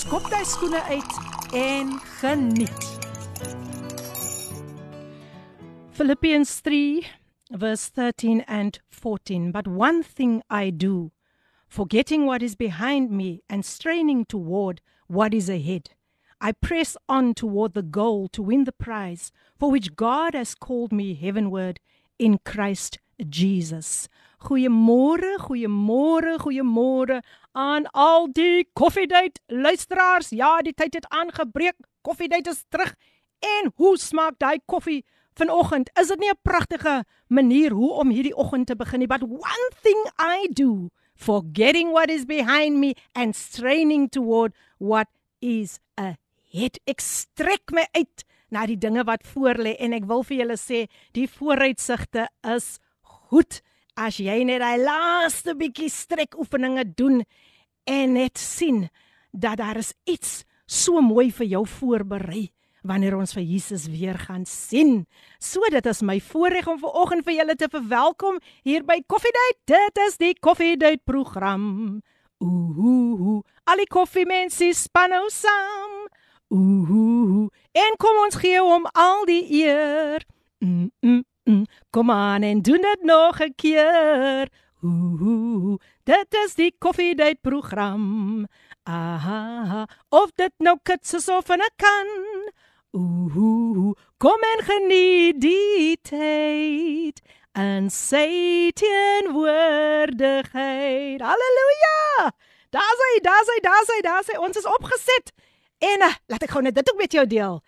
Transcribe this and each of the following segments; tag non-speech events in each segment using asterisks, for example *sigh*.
skop jy skoene uit en geniet. Philippians 3 verse 13 and 14 But one thing I do forgetting what is behind me and straining toward what is ahead I press on toward the goal to win the prize for which God has called me heavenward in Christ Jesus. Goeiemôre, goeiemôre, goeiemôre aan al die koffiedייט luisteraars. Ja, die tyd het aangebreek. Koffiedייט is terug. En hoe smaak daai koffie vanoggend? Is dit nie 'n pragtige manier hoe om hierdie oggend te begin nie? But one thing I do, forgetting what is behind me and straining toward what is ahead. Ek strek my uit na die dinge wat voor lê en ek wil vir julle sê, die vooruitsigte is goed as jy net daai laaste bietjie strek oefeninge doen en net sien dat daar is iets so mooi vir jou voorberei wanneer ons vir Jesus weer gaan sien. So dit is my voorreg om vanoggend vir julle te verwelkom hier by Coffee Date. Dit is die Coffee Date program. Ooh, al die koffiemense span nou saam. Ooh, en kom ons gee hom al die eer. Mm, mm, Mm, kom aan en doen dit nog 'n keer. Ooh, dit is die koffiedייט program. Aha, of dit nou kits is of 'n kan. Ooh, kom en geniet die tyd en sê teenwoordigheid. Halleluja! Daar's hy, daar's hy, daar's hy, daar's hy. Ons is opgeset. En uh, laat ek gou net dit ook met jou deel.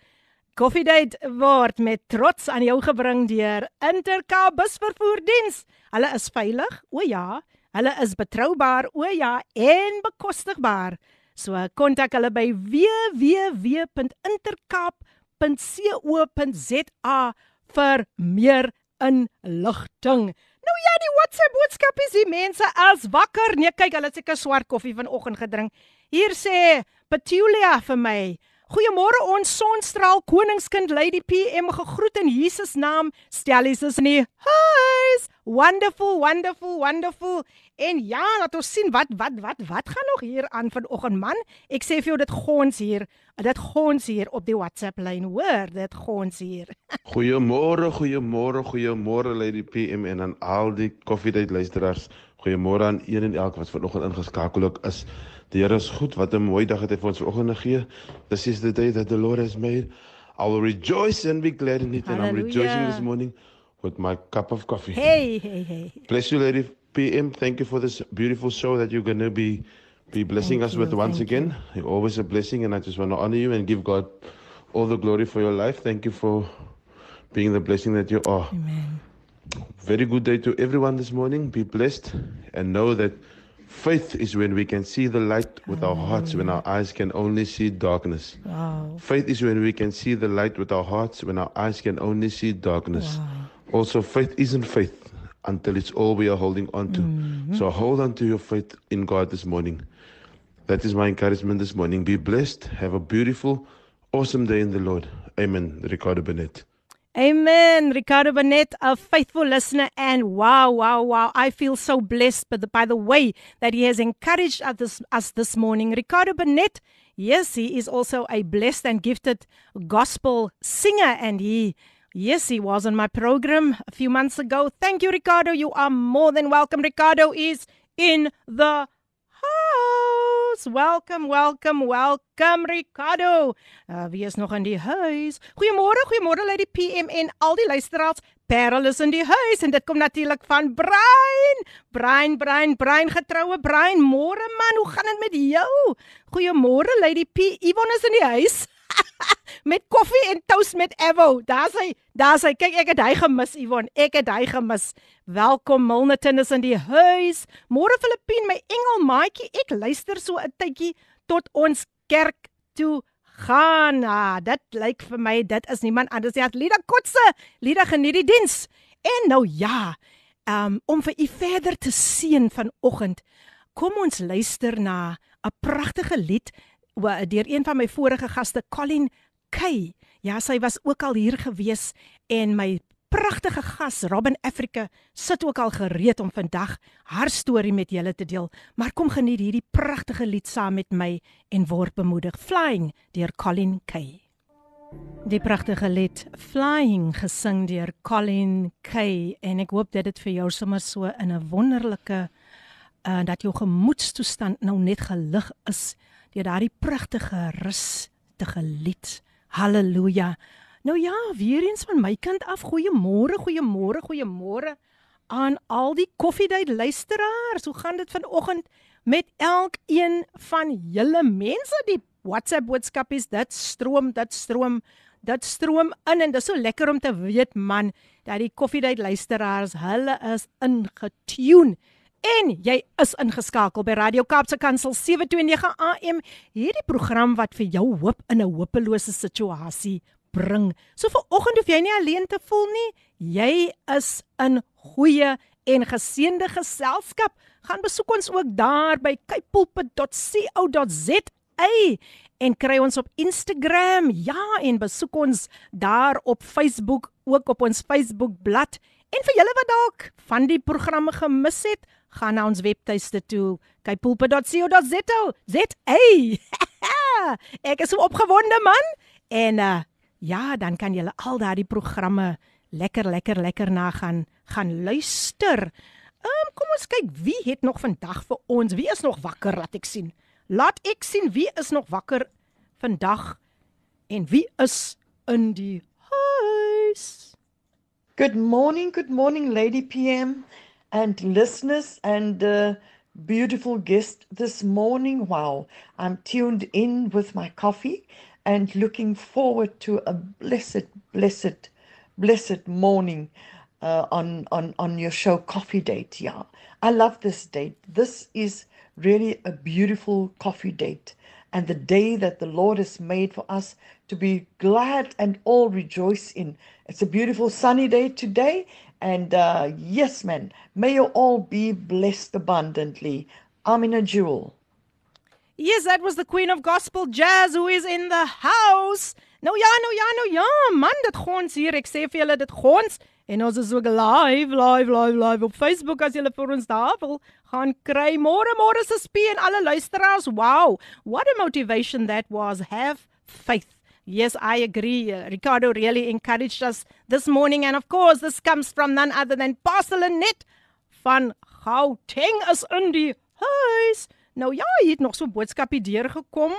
Coffee Date word met trots aan jou gebring deur Intercape busvervoerdiens. Hulle is veilig, o ja, hulle is betroubaar, o ja, en bekostigbaar. So kontak hulle by www.intercape.co.za vir meer inligting. Nou ja, die WhatsApp boodskap is die mense as wakker. Nee, kyk, hulle het seker swart koffie vanoggend gedrink. Hier sê Petulia vir my. Goeiemôre ons sonstraal koningskind Lady PM gegroet in Jesus naam. Stellies is nie. Huis. Wonderful, wonderful, wonderful. En ja, laat ons sien wat wat wat wat gaan nog hier aan vanoggend man. Ek sê vir jou dit gons hier. Dit gons hier op die WhatsApp lyn. Hoor, dit gons hier. *laughs* Goeiemôre, goeiemôre, goeiemôre Lady PM en aan al die koffiedייט luisteraars. Goeiemôre aan een en elk wat vanoggend ingeskakel is. Here is goed. Wat 'n mooi dag het hy vir ons vanoggend gegee. This is the day that the Lord has made. I will rejoice and be glad in it Hallelujah. and I'm rejoicing this morning with my cup of coffee. Hey, hey, hey. Bless you lady PM. Thank you for this beautiful show that you're going to be be blessing thank us you, with once again. You. You're always a blessing and I just want to honor you and give God all the glory for your life. Thank you for being the blessing that you are. Amen. Very good day to everyone this morning. Be blessed and know that Faith is when we can see the light with our hearts when our eyes can only see darkness. Wow. Faith is when we can see the light with our hearts when our eyes can only see darkness. Wow. Also, faith isn't faith until it's all we are holding on to. Mm-hmm. So hold on to your faith in God this morning. That is my encouragement this morning. Be blessed. Have a beautiful, awesome day in the Lord. Amen. Ricardo Bennett. Amen. Ricardo Bennett, a faithful listener, and wow, wow, wow. I feel so blessed by the, by the way that he has encouraged us this, us this morning. Ricardo Bennett, yes, he is also a blessed and gifted gospel singer, and he Yes, he was on my program a few months ago. Thank you, Ricardo. You are more than welcome. Ricardo is in the house. Welcome, welcome, welcome Ricardo. Uh, wie is nog in die huis? Goeiemôre, goeiemôre uit die PM en al die luisteraars. Parel is in die huis en dit kom natuurlik van Brein. Brein, Brein, Brein getroue Brein. Môre man, hoe gaan dit met jou? Goeiemôre Lady P. Yvonne is in die huis. *laughs* met koffie en toast met Evo. Daar's hy. Daar's hy. Kyk, ek het hy gemis, Yvonne. Ek het hy gemis. Welkom Milnerton is in die huis. Môre Filippien, my engel maatjie. Ek luister so 'n tydjie tot ons kerk toe gaan. Ah, dit lyk vir my dit is niemand anders nie as Lida Kotse. Lida geniet die diens. En nou ja, um, om vir u verder te seën vanoggend, kom ons luister na 'n pragtige lied deur een van my vorige gaste, Colin Kay. Ja, sy was ook al hier gewees en my pragtige gas Robin Africa sit ook al gereed om vandag haar storie met julle te deel. Maar kom geniet hierdie pragtige lied saam met my en word bemoedig. Flying deur Colin Kay. Die pragtige lied Flying gesing deur Colin Kay en ek hoop dit het vir jou sommer so in 'n wonderlike uh dat jou gemoedstoestand nou net gelig is deur daardie pragtige rustige lied. Halleluja. Nou ja, weer eens van my kant af. Goeiemôre, goeiemôre, goeiemôre aan al die koffiedייט luisteraars. Hoe gaan dit vanoggend met elkeen van julle mense? Die WhatsApp boodskapies, dit stroom, dit stroom, dit stroom in en dit is so lekker om te weet man dat die koffiedייט luisteraars, hulle is ingetune. En jy is ingeskakel by Radio Kaapse Kansel 729 AM, hierdie program wat vir jou hoop in 'n hopelose situasie bring. So vir oggend hoef jy nie alleen te voel nie. Jy is in goeie en geseënde geselskap. Gaan besoek ons ook daar by kypulpit.co.za en kry ons op Instagram. Ja, en besoek ons daar op Facebook, ook op ons Facebook bladsy. En vir julle wat dalk van die programme gemis het, gaan na ons webtuiste toe, kypulpa.co.za. ZA. *laughs* Ek is so opgewonde man. En uh ja, dan kan jy al daardie programme lekker lekker lekker na gaan gaan luister. Um, kom ons kyk wie het nog vandag vir ons. Wie is nog wakker? Laat ek sien. Laat ek sien wie is nog wakker vandag en wie is in die huis. Good morning, good morning Lady PM. And listeners and uh, beautiful guest this morning. Wow, I'm tuned in with my coffee and looking forward to a blessed, blessed, blessed morning uh, on, on, on your show, Coffee Date. Yeah, I love this date. This is really a beautiful coffee date and the day that the Lord has made for us to be glad and all rejoice in. It's a beautiful sunny day today, and uh, yes, man, may you all be blessed abundantly. Amina Jewel. Yes, that was the Queen of Gospel Jazz who is in the house. Nou ja, nou ja, nou ja, man, dit gons hier. Ek sê vir julle dit gons en ons is ook live, live, live, live op Facebook as julle vir ons daar wil gaan kry. Môre, môre se spie en alle luisteraars. Wow, what a motivation that was. Have faith. Yes, I agree. Uh, Ricardo really encouraged us this morning. And of course, this comes from none other than Pastor Lynette van Gauteng is in die huis. Nou ja, hy het nog so 'n boodskapie deurgekom.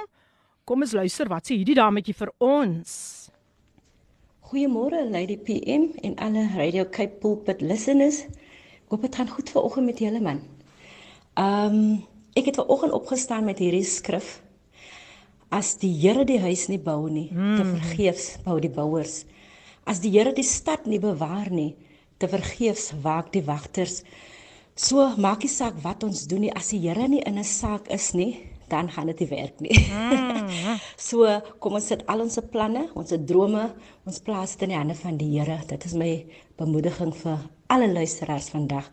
Kom ons luister wat sê hierdie dametjie vir ons. Goeiemôre Lady PM en alle Radio Cape Pulpit listeners. Hoop dit gaan goed ver oggend met julle man. Ehm um, ek het ver oggend opgestaan met hierdie skrif as die Here die huis nie bou nie, mm. te hmm. vergeefs bou die bouers. As die Here die stad nie bewaar nie, te vergeefs waak die wagters. So maak nie saak wat ons doen nie, as die Here nie in 'n saak is nie, dan gaan dit nie werk nie. Mm. *laughs* so kom ons sit al ons planne, ons drome, ons plaas dit in die hande van die Here. Dit is my bemoediging vir alle luisteraars vandag.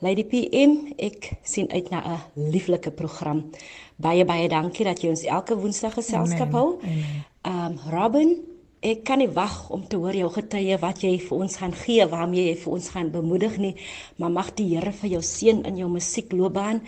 Lady PM, ek sien uit na 'n lieflike program. Baie baie dankie dat jy ons elke Woensdag geselskap hou. Ehm um, Robin, ek kan nie wag om te hoor jou getuie wat jy vir ons gaan gee, waarmee jy vir ons gaan bemoedig nie, maar mag die Here vir jou seën in jou musiekloopbaan.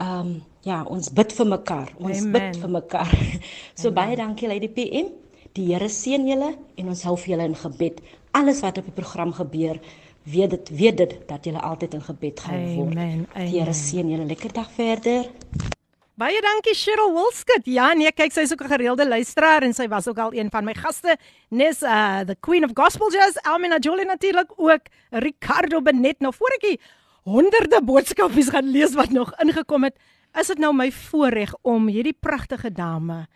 Ehm um, ja, ons bid vir mekaar. Ons Amen. bid vir mekaar. *laughs* so Amen. baie dankie Lady PM. Die Here seën julle en ons hou vir julle in gebed. Alles wat op die program gebeur, weet dit weet dit dat jy altyd in gebed gaan word. Amen. Die Here seën julle lekker dag verder. Baie dankie Cheryl Wilskut. Ja, nee, kyk, sy's ook 'n gereelde luisteraar en sy was ook al een van my gaste. Nes uh the Queen of Gospel Jazz, Almina Jolie natuurlik ook Ricardo Benet nou voor ek die honderde boodskapies gaan lees wat nog ingekom het. Is dit nou my voorreg om hierdie pragtige dame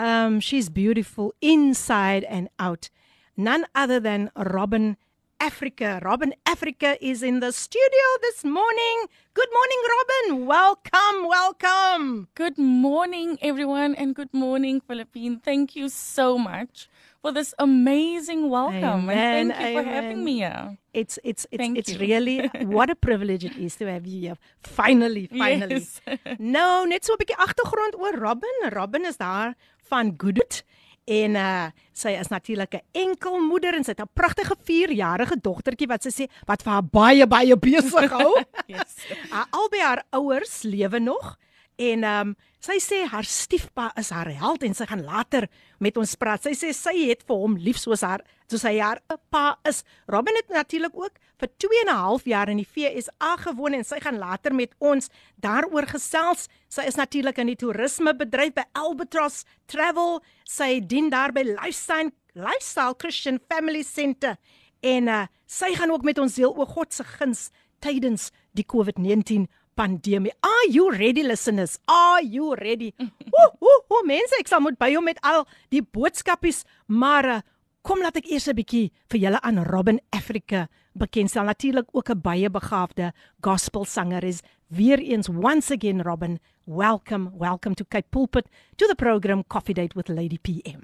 um she's beautiful inside and out. None other than Robin Africa. Robyn Africa is in the studio this morning. Good morning, Robyn. Welcome, welcome. Good morning, everyone, and good morning, Philippine. Thank you so much for this amazing welcome. Amen, and thank you for having me here. It's it's it's Thank it's you. really what a privilege it is to have you here. Finally, *laughs* finally. Yes. Nou, net so 'n bietjie agtergrond oor Robyn. Robyn is daar van Goodwood en uh sy is natuurlik 'n enkelmoeder en sy het 'n pragtige 4-jarige dogtertjie wat sy sê wat vir haar baie baie besig hou. *laughs* Yes. haar albei haar ouers lewe nog en ehm um, sy sê haar stiefpa is haar held en sy gaan later met ons praat. Sy sê sy het vir hom lief soos haar soos hy haar pa is. Robin het natuurlik ook vir 2 en 'n half jaar in die FSA gewoon en sy gaan later met ons daaroor gesels. Sy is natuurlik in die toerismebedryf by Albatross Travel. Sy dien daar by Lifestyle Lifestyle Christian Family Centre en uh, sy gaan ook met ons deel oor God se guns tydens die COVID-19 pandemie. Are you ready listeners? Are you ready? Ooh, ooh, ooh, mense, ek sal moet by hom met al die boodskapies, maar uh, kom laat ek eers 'n bietjie vir julle aan Robin Africa bekendstel. Natuurlik ook 'n baie begaafde gospelsanger is. Weereens once again Robin, welcome, welcome to Cape Pulpit to the program Coffee Date with Lady PM.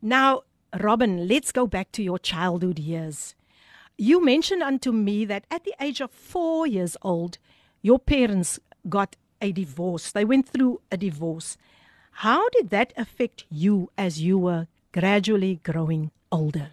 Now, Robin, let's go back to your childhood years. You mentioned unto me that at the age of four years old, your parents got a divorce. They went through a divorce. How did that affect you as you were gradually growing older?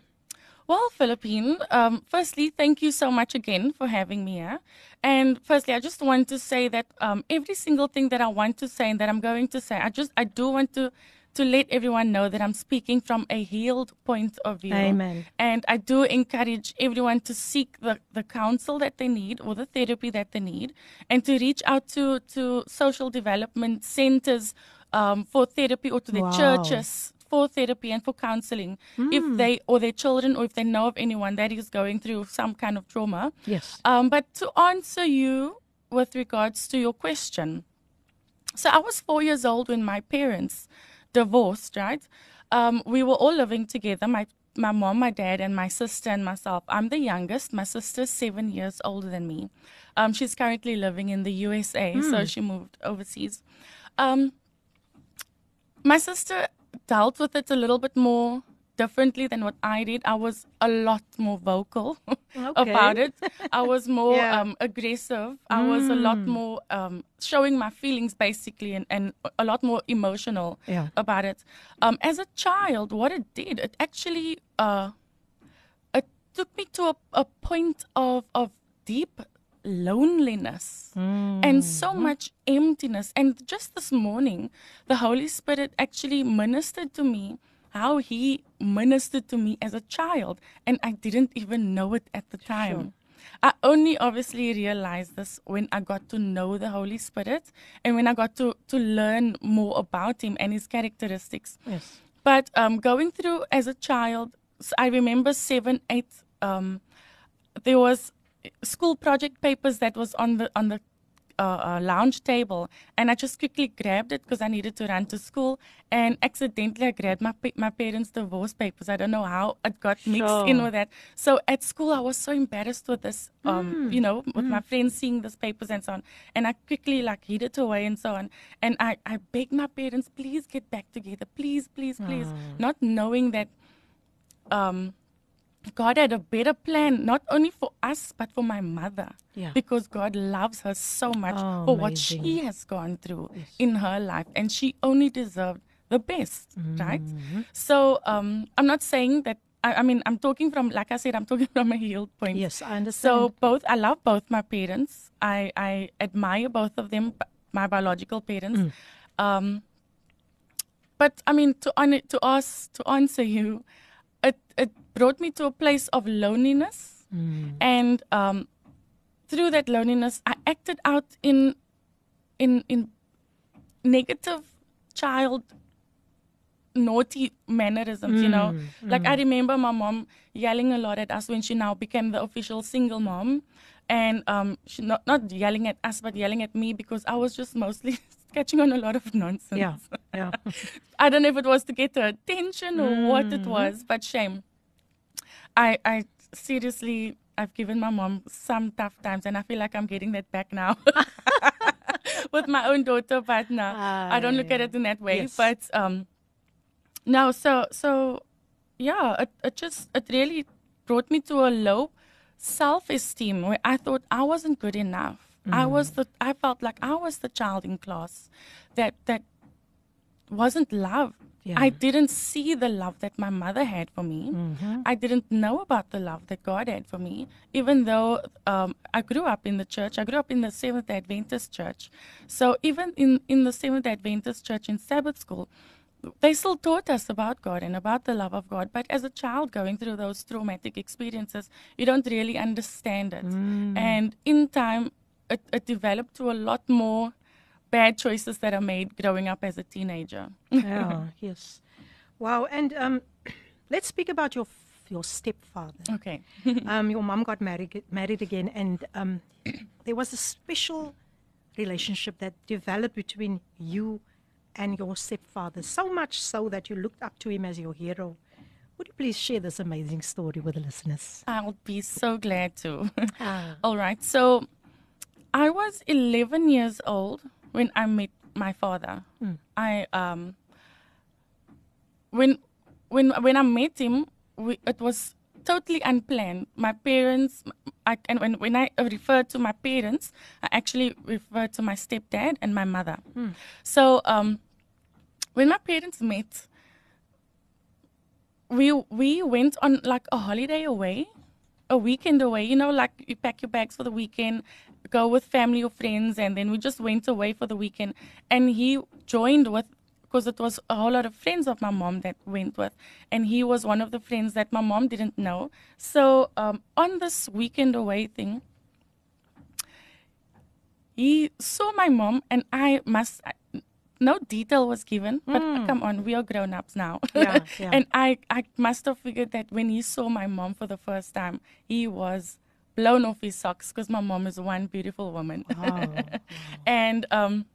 Well, Philippine, um, firstly, thank you so much again for having me here. And firstly, I just want to say that um, every single thing that I want to say and that I'm going to say, I just I do want to to let everyone know that I'm speaking from a healed point of view. Amen. And I do encourage everyone to seek the, the counsel that they need or the therapy that they need and to reach out to, to social development centers um, for therapy or to their Wow. churches for therapy and for counseling if they or their children or if they know of anyone that is going through some kind of trauma. Yes. Um, but to answer you with regards to your question, so I was four years old when my parents divorced, right? Um, we were all living together. My my mom, my dad, and my sister and myself. I'm the youngest. My sister's seven years older than me. Um, she's currently living in the USA, so she moved overseas. Um, my sister dealt with it a little bit more differently than what I did. I was a lot more vocal *laughs* about it. I was *laughs* more Yeah. um, aggressive. I was a lot more um, showing my feelings basically and, and a lot more emotional Yeah. about it. Um, as a child, what it did, it actually uh, it took me to a, a point of, of deep loneliness and so much emptiness. And just this morning, the Holy Spirit actually ministered to me how He ministered to me as a child. And I didn't even know it at the time. I only obviously realized this when I got to know the Holy Spirit and when I got to, to learn more about Him and His characteristics. Yes. But um, going through as a child, I remember seven, eight. Um, there was school project papers that was on the on the uh, lounge table, and I just quickly grabbed it because I needed to run to school, and accidentally I grabbed my pa- my parents' divorce papers. I don't know how it got mixed in with that. So at school, I was so embarrassed with this, um, you know, with my friends seeing these papers and so on, and I quickly like hid it away and so on, and I I begged my parents, please get back together, please, please, please, not knowing that um, God had a better plan, not only for us, but for my mother. Yeah. Because God loves her so much Oh, for what she has gone through in her life. And she only deserved the best, right? Mm-hmm. So um, I'm not saying that, I, I mean, I'm talking from, like I said, I'm talking *laughs* from a healed point. Yes, I understand. So both, I love both my parents. I, I admire both of them, my biological parents. Mm. Um, but I mean, to on to us to answer you, it it brought me to a place of loneliness, and um, through that loneliness, I acted out in in in negative child naughty mannerisms, you know. Like I remember my mom yelling a lot at us when she now became the official single mom. And um she not not yelling at us but yelling at me because I was just mostly *laughs* catching on a lot of nonsense. yeah. Yeah. *laughs* I don't know if it was to get her attention or what it was, but shame. I I seriously, I've given my mom some tough times, and I feel like I'm getting that back now *laughs* with my own daughter. But no, I don't look at it in that way. Yes. But um, no, so so yeah, it, it just it really brought me to a low self-esteem where I thought I wasn't good enough. I was the I felt like I was the child in class that that wasn't loved. Yeah. I didn't see the love that my mother had for me. I didn't know about the love that God had for me, even though um, I grew up in the church. I grew up in the Seventh Adventist church. So even in, in the Seventh Adventist church in Sabbath school, they still taught us about God and about the love of God. But as a child going through those traumatic experiences, you don't really understand it. And in time, it, it developed to a lot more bad choices that are made growing up as a teenager. yeah, *laughs* yes. Wow, and um, *clears throat* let's speak about your your stepfather. Okay. *laughs* um, your mom got married married again, and um, *clears throat* there was a special relationship that developed between you and your stepfather. So much so that you looked up to him as your hero. Would you please share this amazing story with the listeners? I'll be so glad to. Ah. *laughs* All right. So I was 11 years old when I met my father. I um when when when I met him, we, it was totally unplanned. My parents, I, and when when I refer to my parents, I actually refer to my stepdad and my mother. So um, when my parents met, we we went on like a holiday away, a weekend away. You know, like you pack your bags for the weekend, go with family or friends, and then we just went away for the weekend. And he joined with because it was a whole lot of friends of my mom that went with, and he was one of the friends that my mom didn't know. So um, on this weekend away thing, he saw my mom, and I must. No detail was given, but come on, we are grown ups now. Yeah, yeah. *laughs* and I, I must have figured that when he saw my mom for the first time, he was blown off his socks because my mom is one beautiful woman. Oh, *laughs* and um,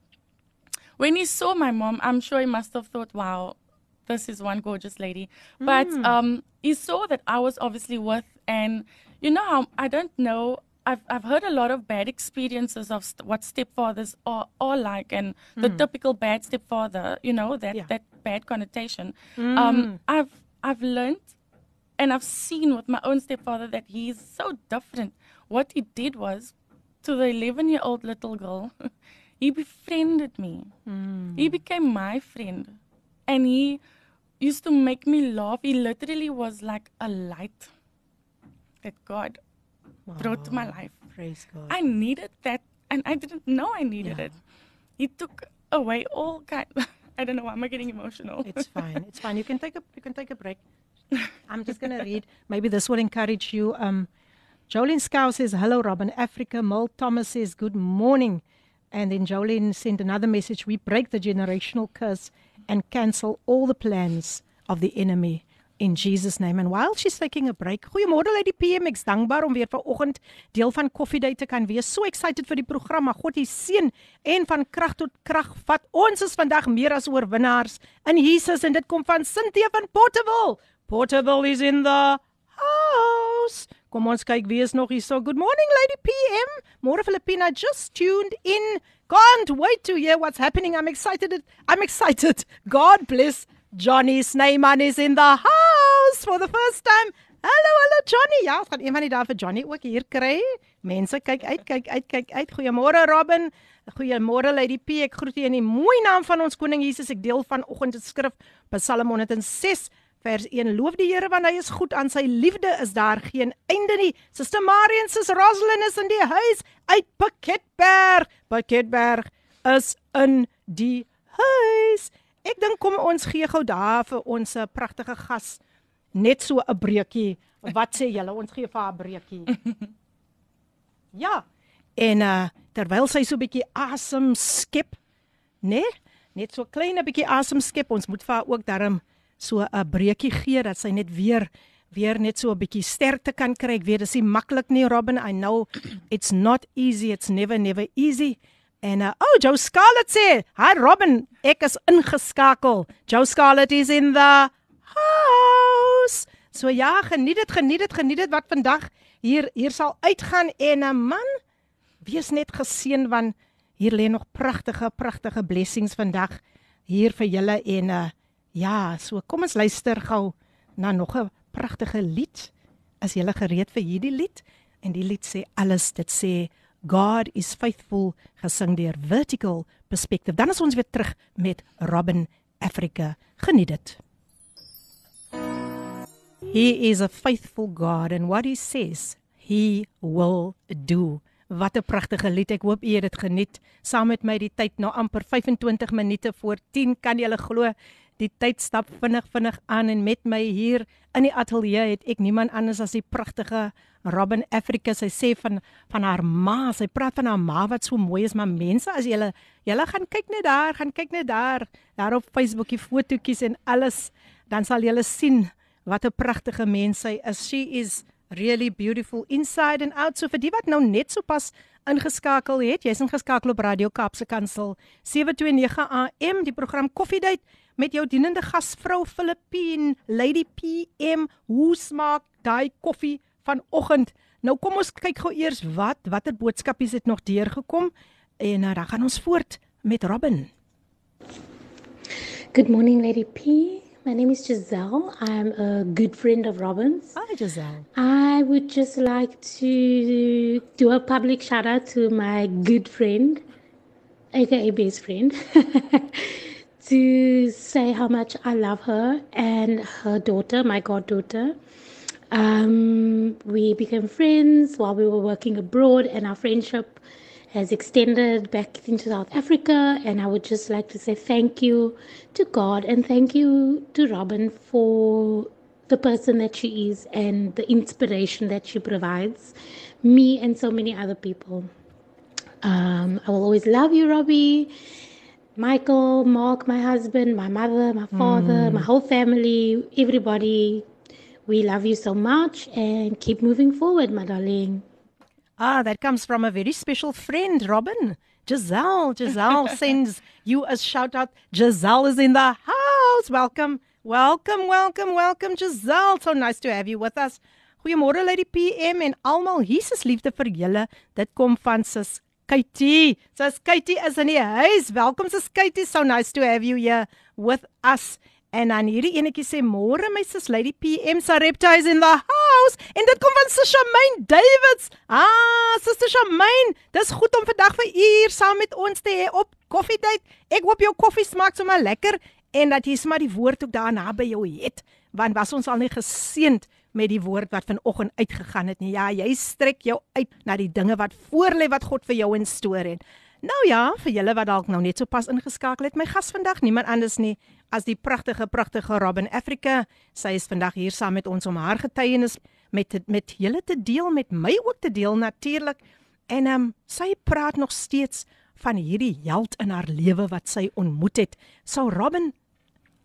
when he saw my mom, I'm sure he must have thought, wow, this is one gorgeous lady. But um, he saw that I was obviously worth, and you know how I don't know. I've, I've heard a lot of bad experiences of st- what stepfathers are, are like and the hmm. typical bad stepfather, you know, that, Yeah. that bad connotation. Hmm. Um, I've, I've learned and I've seen with my own stepfather that he's so different. What he did was, to the 11 year old little girl, *laughs* he befriended me. He hmm. became my friend. And he used to make me laugh. He literally was like a light that God brought to my life. praise God. I needed that, and I didn't know I needed Yeah. it. He took away all kind. *laughs* I don't know why am I getting emotional. It's fine. It's fine. You can take a you can take a break. *laughs* I'm just gonna read. Maybe this will encourage you. Um, Jolene Scow says hello, Robyn. Africa. Mel Thomas says good morning, and then Jolene sent another message. We break the generational curse and cancel all the plans of the enemy. In Jesus name and while she's taking a break. Goeiemôre Lady PM. Ek's dankbaar om weer vanoggend deel van Coffee Day te kan wees. So excited vir die program. Maar God die seën en van krag tot krag vat. Ons is vandag meer as oorwinnaars in Jesus en dit kom van Cynthia van Portable. Portable is in the house. Kom ons kyk wie is nog hier. So good morning Lady PM. Môre Filipina just tuned in. Can't wait to hear what's happening. I'm excited. I'm excited. God bless Johnny Snyman is in the house for the first time. Hallo, hallo Johnny. Ja, ons gaan een van die dae vir Johnny ook hier kry. Mense kyk uit, kyk uit, kyk uit. Goeiemôre Robin. Goeiemôre Lady P. Ek groet u in die mooi naam van ons koning Jesus. Ek deel vanoggend die skrif Psalm 106 vers 1. Loof die Here want hy is goed aan sy liefde is daar geen einde nie. Suster Marion, sis Rosalind is in die huis uit Piketberg. Piketberg is in die huis. Ek dink kom ons gee gou daar vir ons eh, pragtige gas net so 'n breekie. Wat sê julle? Ons gee vir haar 'n breekie. *laughs* Ja. En uh terwyl sy so 'n bietjie asem skep, né? Nee? Net so klein 'n bietjie asem skep, ons moet vir haar ook darm so 'n breekie gee dat sy net weer weer net so 'n bietjie sterkte kan kry. Ek weet dis nie maklik nie, Robin. I know it's not easy. It's never never easy. En uh, oh, Joe Scarlett sê, "Hi Robin, ek is ingeskakel. Joe Scarlett is in the house." So ja, geniet dit, geniet dit, geniet dit wat vandag hier hier sal uitgaan en 'n man wees net geseën want hier lê nog pragtige pragtige blessings vandag hier vir julle en uh, ja, so kom ons luister gou na nog 'n pragtige lied. As jy gereed vir hierdie lied en die lied sê alles, dit sê God is faithful gesing deur Vertical Perspective. Dan is ons weer terug met Robin Africa. Geniet dit. He is a faithful God and what he says, he will do. Wat 'n pragtige lied. Ek hoop u het dit geniet saam met my die tyd nou amper 25 minute voor 10. Kan jy glo? Die tyd stap vinnig vinnig aan en met my hier in die ateljee het ek niemand anders as die pragtige Robin Africa. Sy sê van van haar ma, sy praat van haar ma wat so mooi is, maar mense as julle julle gaan kyk net daar, gaan kyk net daar, daar op Facebook die fotootjies en alles, dan sal julle sien wat 'n pragtige mens sy is. She is really beautiful inside and out. So vir die wat nou net so pas ingeskakel het, jy's ingeskakel op Radio Kaapse Kansel 729 AM, die program Koffiedייט met jou dienende gasvrou Filippine Lady PM. Hoe smaak daai koffie vanoggend? Nou kom ons kyk gou eers wat watter boodskapies het nog deurgekom en uh, dan gaan ons voort met Robin. Good morning Lady P. My name is Giselle. I'm a good friend of Robin's. Hi, Giselle. I would just like to do a public shout out to my good friend, aka best friend, *laughs* to say how much I love her and her daughter, my goddaughter. Um, we became friends while we were working abroad, and our friendship has extended back into South Africa. And I would just like to say thank you to God and thank you to Robyn for the person that she is and the inspiration that she provides me and so many other people. Um, I will always love you, Robbie. Michael, Mark, my husband, my mother, my father, mm. my whole family, everybody. We love you so much and keep moving forward, my darling. Ah, that comes from a very special friend, Robyn. Giselle. Giselle *laughs* sends you a shout out. Giselle is in the house. Welcome. Welcome, welcome, welcome, Giselle. So nice to have you with us. Goeiemôre Lady PM en almal Jesus liefde vir julle. Dit kom van sis Katie. Sis Katie is in die huis. Welkom sis Katie. So nice to have you here with us. En dan hierdie enetjie sê môre my sis Lady PM se reptiles in the house en dit kom van Sister Shamaine Davids. Ah, Sister Shamaine, dis goed om vandag vir u hier saam met ons te hê op koffietyd. Ek hoop jou koffie smaak sommer lekker en dat jy sommer die woord ook daar naby jou het, want was ons al nie geseënd met die woord wat vanoggend uitgegaan het nie. Ja, jy strek jou uit na die dinge wat voorlê wat God vir jou instoor het. Nou ja, vir julle wat dalk nou net so pas ingeskakel het, my gas vandag niemand anders nie as die pragtige pragtige Robin Africa. Sy is vandag hier saam met ons om haar getuienis met met julle te deel, met my ook te deel natuurlik. En ehm um, sy praat nog steeds van hierdie held in haar lewe wat sy ontmoet het. So Robin,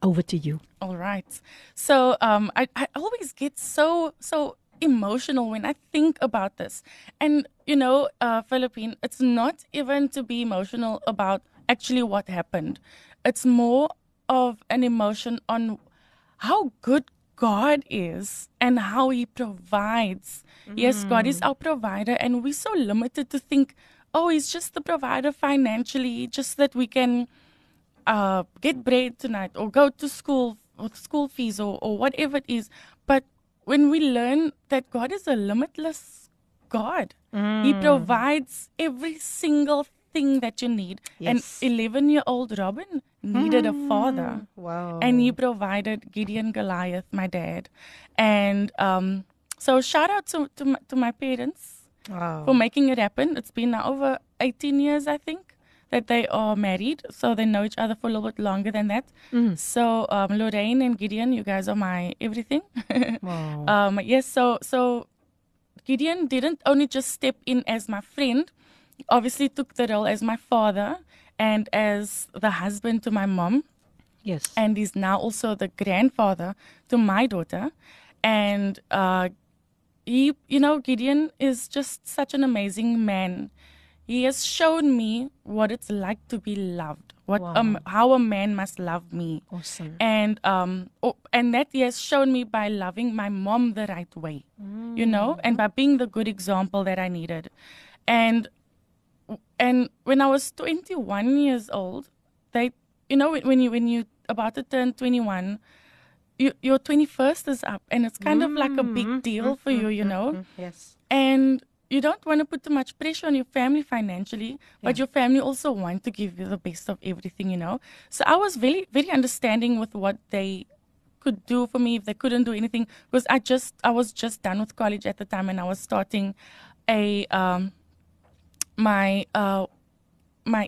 over to you. All right. So um I I always get so so emotional when I think about this. And you know, uh Philippine, it's not even to be emotional about actually what happened. It's more of an emotion on how good God is and how He provides. Mm. Yes, God is our provider, and we're so limited to think, oh, He's just the provider financially, just that we can uh, get bread tonight or go to school or school fees or, or whatever it is. But when we learn that God is a limitless God, mm. He provides every single thing that you need. Yes. An 11 year old Robyn needed mm. a father. Wow. And he provided Gideon Goliath, my dad. And um, so shout out to, to, my, to my parents wow. for making it happen. It's been now over 18 years, I think. That they are married, so they know each other for a little bit longer than that. Mm. So um, Lorraine and Gideon, you guys are my everything. *laughs* wow. um, yes, so so Gideon didn't only just step in as my friend, obviously took the role as my father and as the husband to my mom. Yes. And he's now also the grandfather to my daughter. And uh, he, you know, Gideon is just such an amazing man. He has shown me what it's like to be loved. what um how a man must love me. Awesome. And um oh, and that he has shown me by loving my mom the right way. You know, and by being the good example that I needed. And and when I was 21 years old, they you know when you when you about to turn 21 you, your 21st is up and it's kind of like a big deal for you you know Yes. and you don't want to put too much pressure on your family financially, but your family also want to give you the best of everything, you know. So I was very, very understanding with what they could do for me if they couldn't do anything because I just I was just done with college at the time and I was starting a um my uh my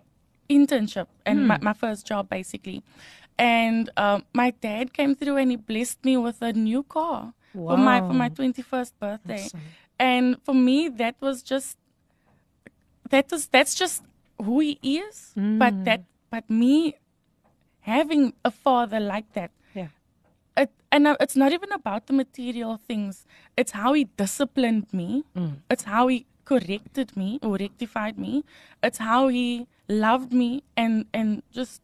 internship and my, my first job basically. And um, my dad came through and he blessed me with a new car for my for my 21st birthday. And for me that was just that was that's just who he is. But mm. that but me having a father like that Yeah. it, and it's not even about the material things. It's how he disciplined me. Mm. It's how he corrected me or rectified me. It's how he loved me and and just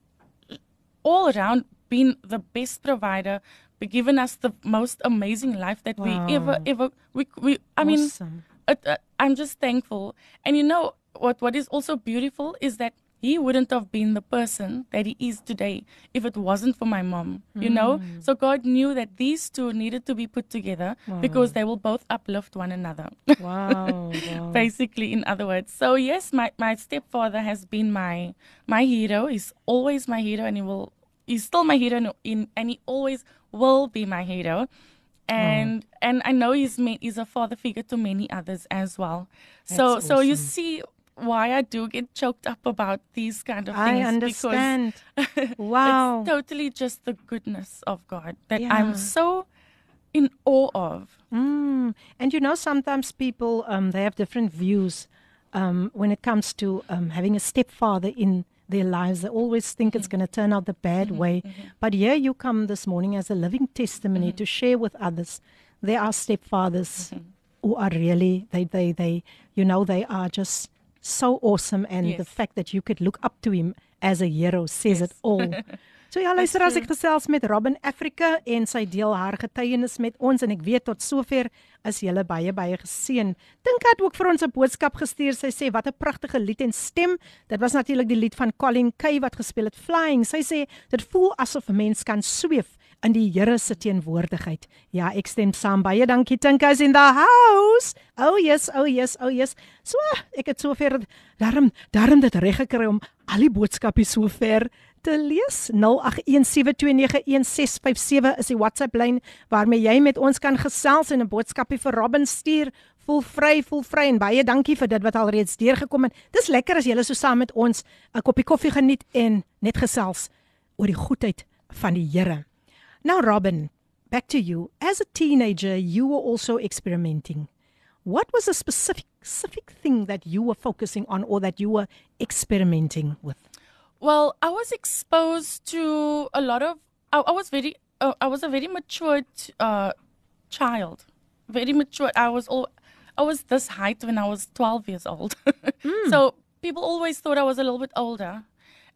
all around being the best provider, given us the most amazing life that we ever ever we we. I mean, Awesome. it, uh, I'm just thankful. And you know what? What is also beautiful is that he wouldn't have been the person that he is today if it wasn't for my mom. You know, so God knew that these two needed to be put together because they will both uplift one another. Wow. *laughs* wow. Basically, in other words. So yes, my my stepfather has been my my hero. He's always my hero, and he will. He's still my hero, in and he always will be my hero. And and I know he's made, he's a father figure to many others as well. So That's so you see why I do get choked up about these kind of things. I understand. *laughs* Wow. it's totally just the goodness of God that Yeah. I'm so in awe of. Mm. And you know, sometimes people um, they have different views um, when it comes to um, having a stepfather in their lives. They always think it's mm-hmm. going to turn out the bad mm-hmm. way. Mm-hmm. But here you come this morning as a living testimony to share with others. There are stepfathers who are really they they they you know they are just so awesome, and the fact that you could look up to him as a hero says it all. *laughs* So ja, luister as ek gesels met Robin Africa en sy deel haar getuienis met ons en ek weet tot sover is julle baie baie geseën. Dink het ook vir ons 'n boodskap gestuur. Sy sê wat 'n pragtige lied en stem. Dit was natuurlik die lied van Colin Kay wat gespeel het Flying. Sy sê dit voel asof 'n mens kan sweef in die Here se teenwoordigheid. Ja, ek stem saam. Baie dankie Tinka's in the house. Oh yes, oh yes, oh yes. So, ek het sover daarom daarom dit reg gekry om al die boodskappe sover te lees. 0817291657 is die WhatsApp lyn waarmee jy met ons kan gesels en 'n boodskapie vir Robin stuur. Voel vry, voel vry en baie dankie vir dit wat alreeds deurgekom het. Dis lekker as jy so saam met ons 'n koppie koffie geniet en net gesels oor die goedheid van die Here. Now Robin, back to you. As a teenager, you were also experimenting. What was a specific specific thing that you were focusing on or that you were experimenting with? Well, I was exposed to a lot of. I, I was very. Uh, I was a very matured uh, child. Very mature. I was all. I was this height when I was 12 years old. *laughs* So people always thought I was a little bit older.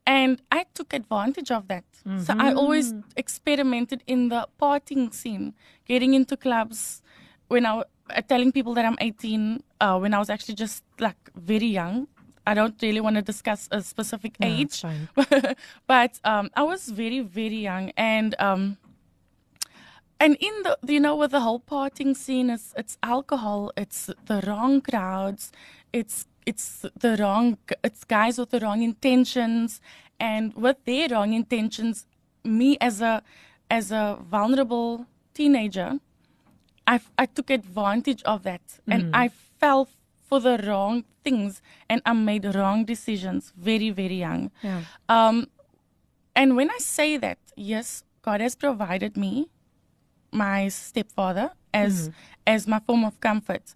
And I took advantage of that. So I always experimented in the partying scene, getting into clubs when I uh, telling people that I'm 18 uh, when I was actually just like very young. I don't really want to discuss a specific No, age, *laughs* but um, I was very very young and um, and in the you know with the whole partying scene it's it's alcohol it's the wrong crowds it's it's the wrong it's guys with the wrong intentions and with their wrong intentions me as a as a vulnerable teenager I, I took advantage of that and I fell for the wrong things and I made wrong decisions very, very young. Yeah. Um, and when I say that, yes, God has provided me my stepfather as as my form of comfort.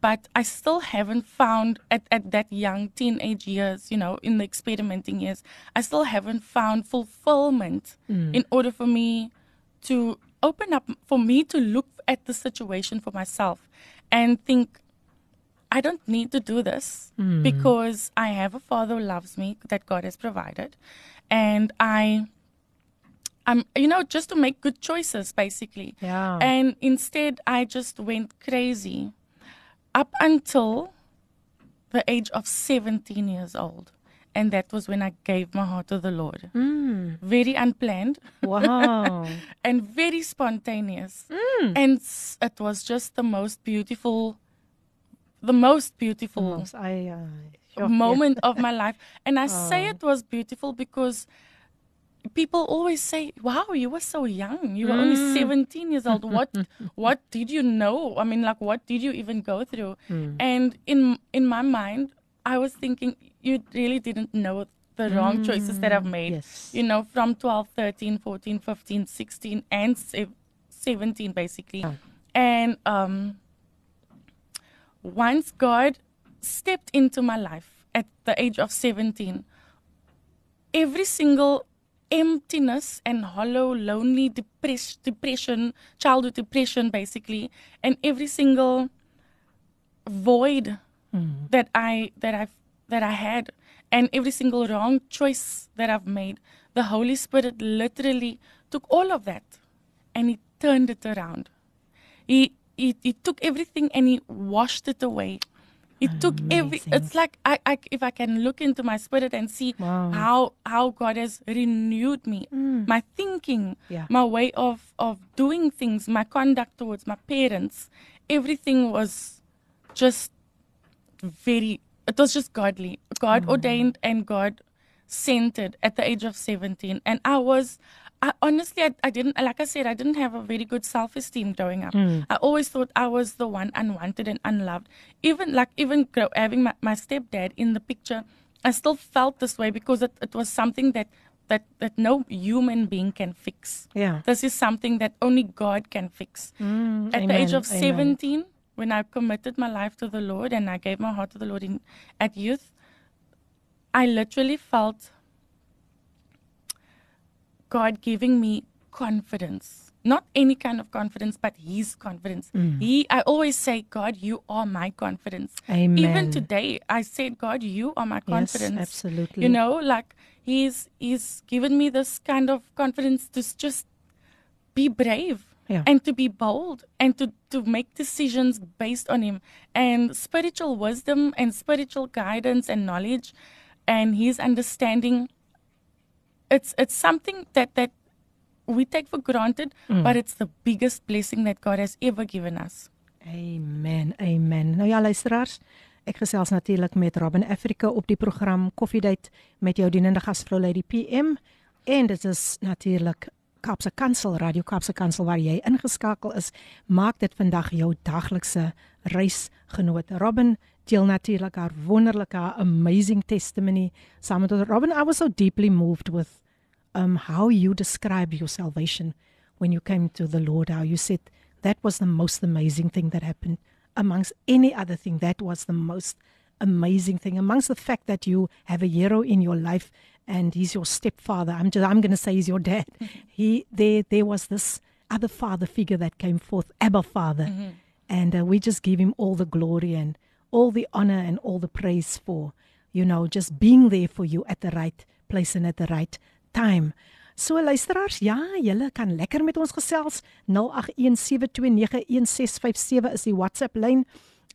But I still haven't found at, at that young teenage years, you know, in the experimenting years, I still haven't found fulfillment in order for me to open up for me to look at the situation for myself and think I don't need to do this because I have a father who loves me that God has provided. and I I'm you know just to make good choices basically. Yeah. And instead I just went crazy up until the age of 17 years old. And that was when I gave my heart to the Lord. Mm. Very unplanned Wow. *laughs* and very spontaneous. Mm. And it was just the most beautiful, the most beautiful I uh, moment of my life. And I *laughs* say Oh. it was beautiful because people always say, "Wow, you were so young. You were only Mm. 17 years old. What *laughs* what did you know? I mean, like what did you even go through?" Mm. And in in my mind, I was thinking you really didn't know the wrong choices that I've made. Mm. Yes. You know, from 12, 13, 14, 15, 16 and 17 basically. Yeah. And um once God stepped into my life at the age of 17, every single emptiness and hollow, lonely depress- depression, childhood depression, basically, and every single void mm-hmm. that I that I that I had, and every single wrong choice that I've made, the Holy Spirit literally took all of that, and He turned it around. He he, he took everything and he washed it away. He took every. It's like I, I if I can look into my spirit and see Wow. how how God has renewed me, mm. my thinking, Yeah. my way of of doing things, my conduct towards my parents, everything was just very. It was just godly, God ordained, and God centered at the age of seventeen, and I was. I honestly, I, I didn't, like I said, I didn't have a very good self esteem growing up. I always thought I was the one unwanted and unloved. Even like, even grow, having my, my stepdad in the picture, I still felt this way because it, it was something that, that, that no human being can fix. Yeah. This is something that only God can fix. Mm, At the age of amen. 17, when I committed my life to the Lord and I gave my heart to the Lord in, at youth, I literally felt God giving me confidence. Not any kind of confidence, but His confidence. Mm. He, I always say, God, you are my confidence. Amen. Even today, I said, God, you are my confidence. Yes, absolutely. You know, like He's He's given me this kind of confidence to just be brave Yeah. and to be bold and to, to make decisions based on him and spiritual wisdom and spiritual guidance and knowledge and his understanding it's it's something that that we take for granted, mm. but it's the biggest blessing that God has ever given us. Amen. Amen. Nou ja, luisteraars, ek gesels natuurlik met Robin Africa op die program Coffee Date met jou dienende gasvrou Lady PM en dit is natuurlik Kaapse Kansel Radio Kaapse Kansel waar jy ingeskakel is, maak dit vandag jou daglikse reisgenoot. Robin deel natuurlik haar wonderlike haar amazing testimony saam met. Robyn, I was so deeply moved with um, how you describe your salvation when you came to the Lord. How you said that was the most amazing thing that happened amongst any other thing. That was the most amazing thing amongst the fact that you have a hero in your life and he's your stepfather. I'm just, I'm going to say he's your dad. *laughs* He there there was this other father figure that came forth, Abba Father, and uh, we just give him all the glory and all the honor and all the praise for you know just being there for you at the right place and at the right time. So luisteraars, ja, julle kan lekker met ons gesels. 0817291657 is die WhatsApp lyn.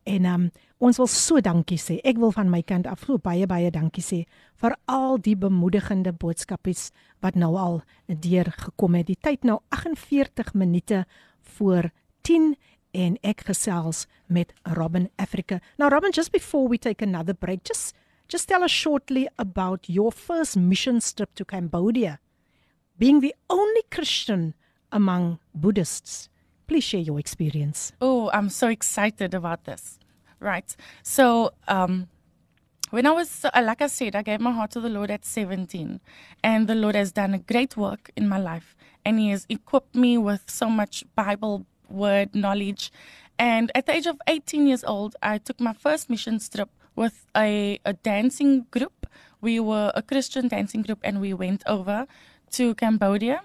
En um, ons wil so dankie sê. Ek wil van my kant af so baie baie dankie sê vir al die bemoedigende boodskapies wat nou al deur gekom het. Die tyd nou 48 minute voor 10 en ek gesels met Robyn Africa. Now Robyn, just before we take another break, just just tell us shortly about your first mission trip to Cambodia. Being the only Christian among Buddhists. Please share your experience. Oh, I'm so excited about this. Right. So, um, when I was, uh, like I said, I gave my heart to the Lord at 17, and the Lord has done a great work in my life, and He has equipped me with so much Bible word knowledge. And at the age of 18 years old, I took my first mission trip with a, a dancing group. We were a Christian dancing group, and we went over to Cambodia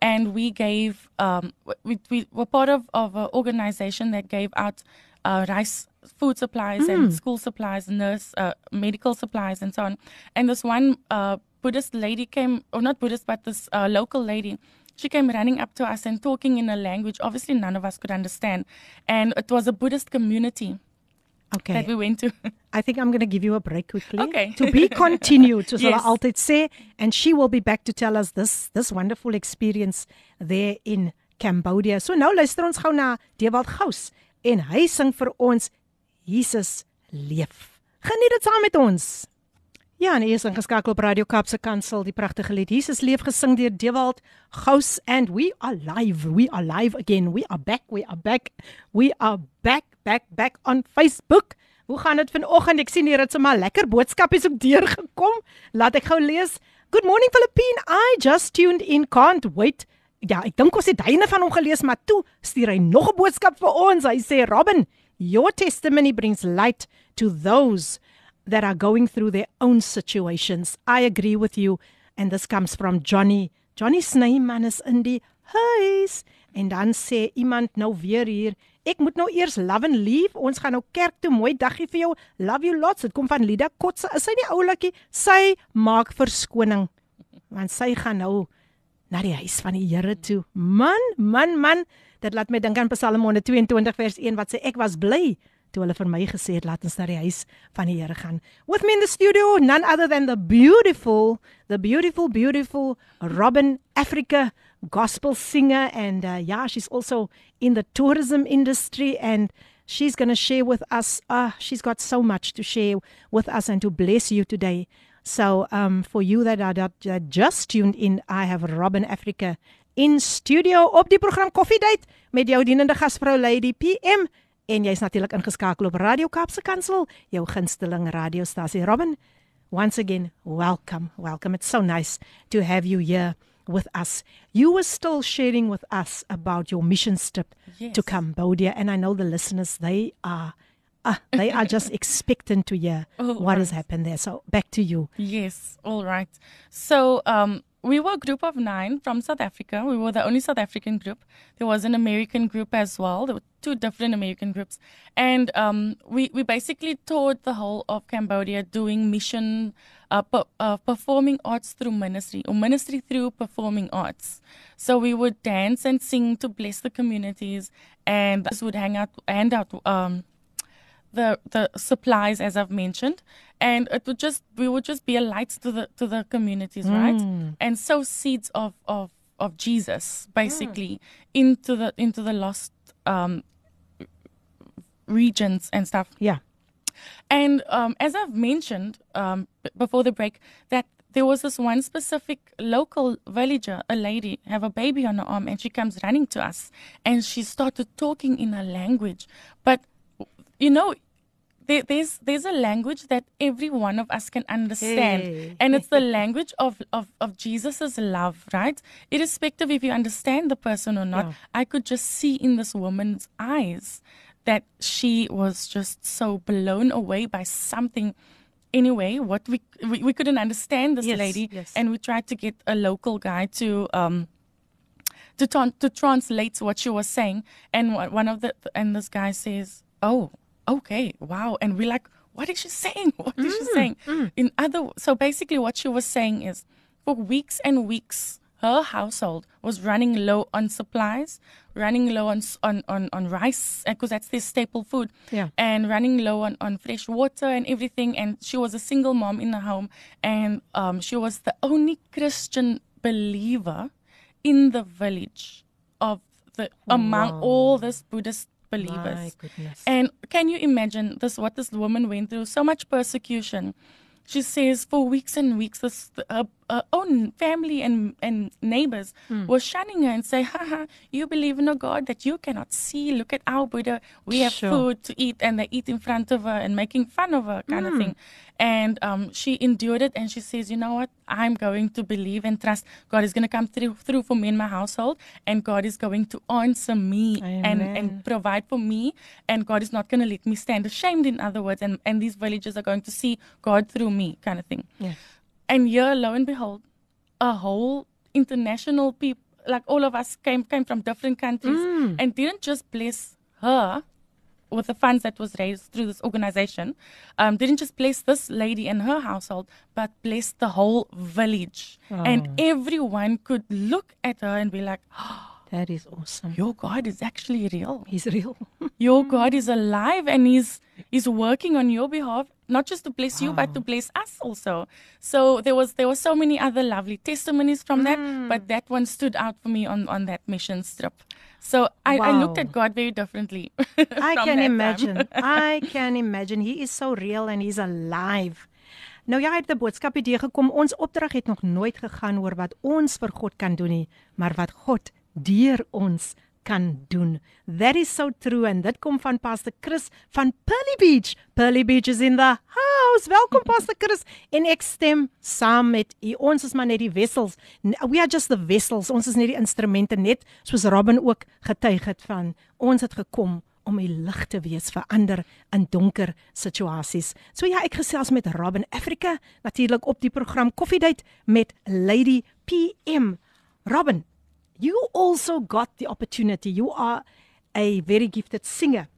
and we gave um, we, we were part of, of an organization that gave out uh, rice food supplies and school supplies nurse uh, medical supplies and so on and this one uh, Buddhist lady came, or not Buddhist, but this uh, local lady. She came running up to us and talking in a language obviously none of us could understand. And it was a Buddhist community Okay. that we went to. I think I'm going to give you a break quickly. Okay. To be *laughs* continued, soos hulle Yes. altyd sê, and she will be back to tell us this this wonderful experience there in Cambodia. So nou luister ons gou na Dewald Gous en hy sing vir ons Jesus leef. Geniet dit saam met ons. Ja, en eers ingeskakel op Radio Kapse Kansel, die pragtige lied Jesus leef gesing deur Dewald Gous and we are live. We are live again. We are back. We are back. We are back back back on Facebook. Hoe gaan dit vanoggend? Ek sien hier het sommer lekker boodskapies op deur gekom. Laat ek gou lees. Good morning Philippine. I just tuned in. Can't wait. Ja, ek dink ons het duine van hom gelees, maar toe stuur hy nog 'n boodskap vir ons. Hy sê Robin, your testimony brings light to those that are going through their own situations. I agree with you. And this comes from Johnny. Johnny Snyman is in die huis. En dan sê iemand nou weer hier, ek moet nou eers love and leave. Ons gaan nou kerk toe. Mooi dagie vir jou. Love you lots. Dit kom van Lida Kotse. Is sy nie oulikie? Sy maak verskoning. Want sy gaan nou na die huis van die Here toe. Man, man, man, dit laat my dink aan Psalm 122 vers 1 wat sê ek was bly toe hulle vir my gesê het laat ons na die huis van die Here gaan. With me in the studio, none other than the beautiful, the beautiful, beautiful Robin Africa gospel singer and uh, yeah, she's also in the tourism industry and she's going to share with us uh she's got so much to share with us and to bless you today. So um for you that are that, that just tuned in, I have Robin Africa in studio op die program Coffee Date met jou dienende gasvrou Lady PM en jy's natuurlik ingeskakel op Radio Kaapse Kansel, jou gunsteling radiostasie. Robyn, once again, welcome. Welcome. It's so nice to have you here with us. You were still sharing with us about your mission trip Yes. to Cambodia and I know the listeners they are uh, they are just *laughs* expectant to hear Oh, what has happened there. So back to you. Yes, all right. So um, we were a group of nine from South Africa. We were the only South African group. There was an American group as well. There were two different American groups, and um, we we basically toured the whole of Cambodia doing mission, uh, per, uh, performing arts through ministry or ministry through performing arts. So we would dance and sing to bless the communities, and would hang out, hand out. Um, the the supplies as I've mentioned, and it would just we would just be a light to the to the communities, right? And sow seeds of of of Jesus basically into the into the lost um, regions and stuff. Yeah. And um, as I've mentioned um, b- before the break, that there was this one specific local villager, a lady, have a baby on her arm, and she comes running to us, and she started talking in a language. But you know, there, there's there's a language that every one of us can understand, Hey. and it's the *laughs* language of of of Jesus's love, right? Irrespective if you understand the person or not, Yeah. I could just see in this woman's eyes that she was just so blown away by something. Anyway, what we we, we couldn't understand this Yes, lady, yes. and we tried to get a local guy to um to tran to translate what she was saying. And one of the and this guy says, "Oh, okay, wow." And we're like, "What is she saying? *laughs* What is she mm, saying?" Mm. In other, so basically, what she was saying is, for weeks and weeks, her household was running low on supplies, running low on on on, on rice eh, because that's their staple food, Yeah. and running low on, on fresh water and everything. And she was a single mom in the home, and um, she was the only Christian believer in the village of the among all this Buddhist believers. My goodness. And can you imagine this? What this woman went through? So much persecution. She says for weeks and weeks, this uh, uh, own family and and neighbors Hmm. were shunning her and say, "Haha, you believe in a God that you cannot see. Look at our Buddha. We have Sure. food to eat, and they eat in front of her and making fun of her, kind Hmm. of thing." And um, she endured it, and she says, "You know what? I'm going to believe and trust God is going to come through through for me and my household, and God is going to answer me and Amen. and provide for me and God is not going to let me stand ashamed in other words and and these villagers are going to see God through me kind of thing Yeah. And here lo and behold a whole international people like all of us came came from different countries Mm. and didn't just bless her with the funds that was raised through this organization, um, didn't just bless this lady and her household, but blessed the whole village. And everyone could look at her and be like, oh, *gasps* That is awesome. "Your God is actually real. He's real. *laughs* Your God is alive, and He's He's working on your behalf, not just to bless you, but to bless us also." So there was there were so many other lovely testimonies from that, mm. but that one stood out for me on on that mission trip. So I, I looked at God very differently. *laughs* I can imagine. *laughs* I can imagine. He is so real and he's alive. Nou ja, het 'n boodskap idee gekom. Ons opdrag het nog nooit gegaan oor wat ons vir God kan doen nie, maar wat God deur ons kan doen. That is so true and dit kom van Pastor Chris van Pearly Beach. Pearly Beach is in the house. Welkom Pastor Chris. En ek stem saam met u. Ons is maar net die wessels. N- We are just the vessels. Ons is net die instrumente net soos Robin ook getuig het van. Ons het gekom om die lig te wees vir ander in donker situasies. So ja, ek gesels met Robin Africa natuurlik op die program Koffiedייט met Lady PM. Robin, you also got the opportunity. You are a very gifted singer.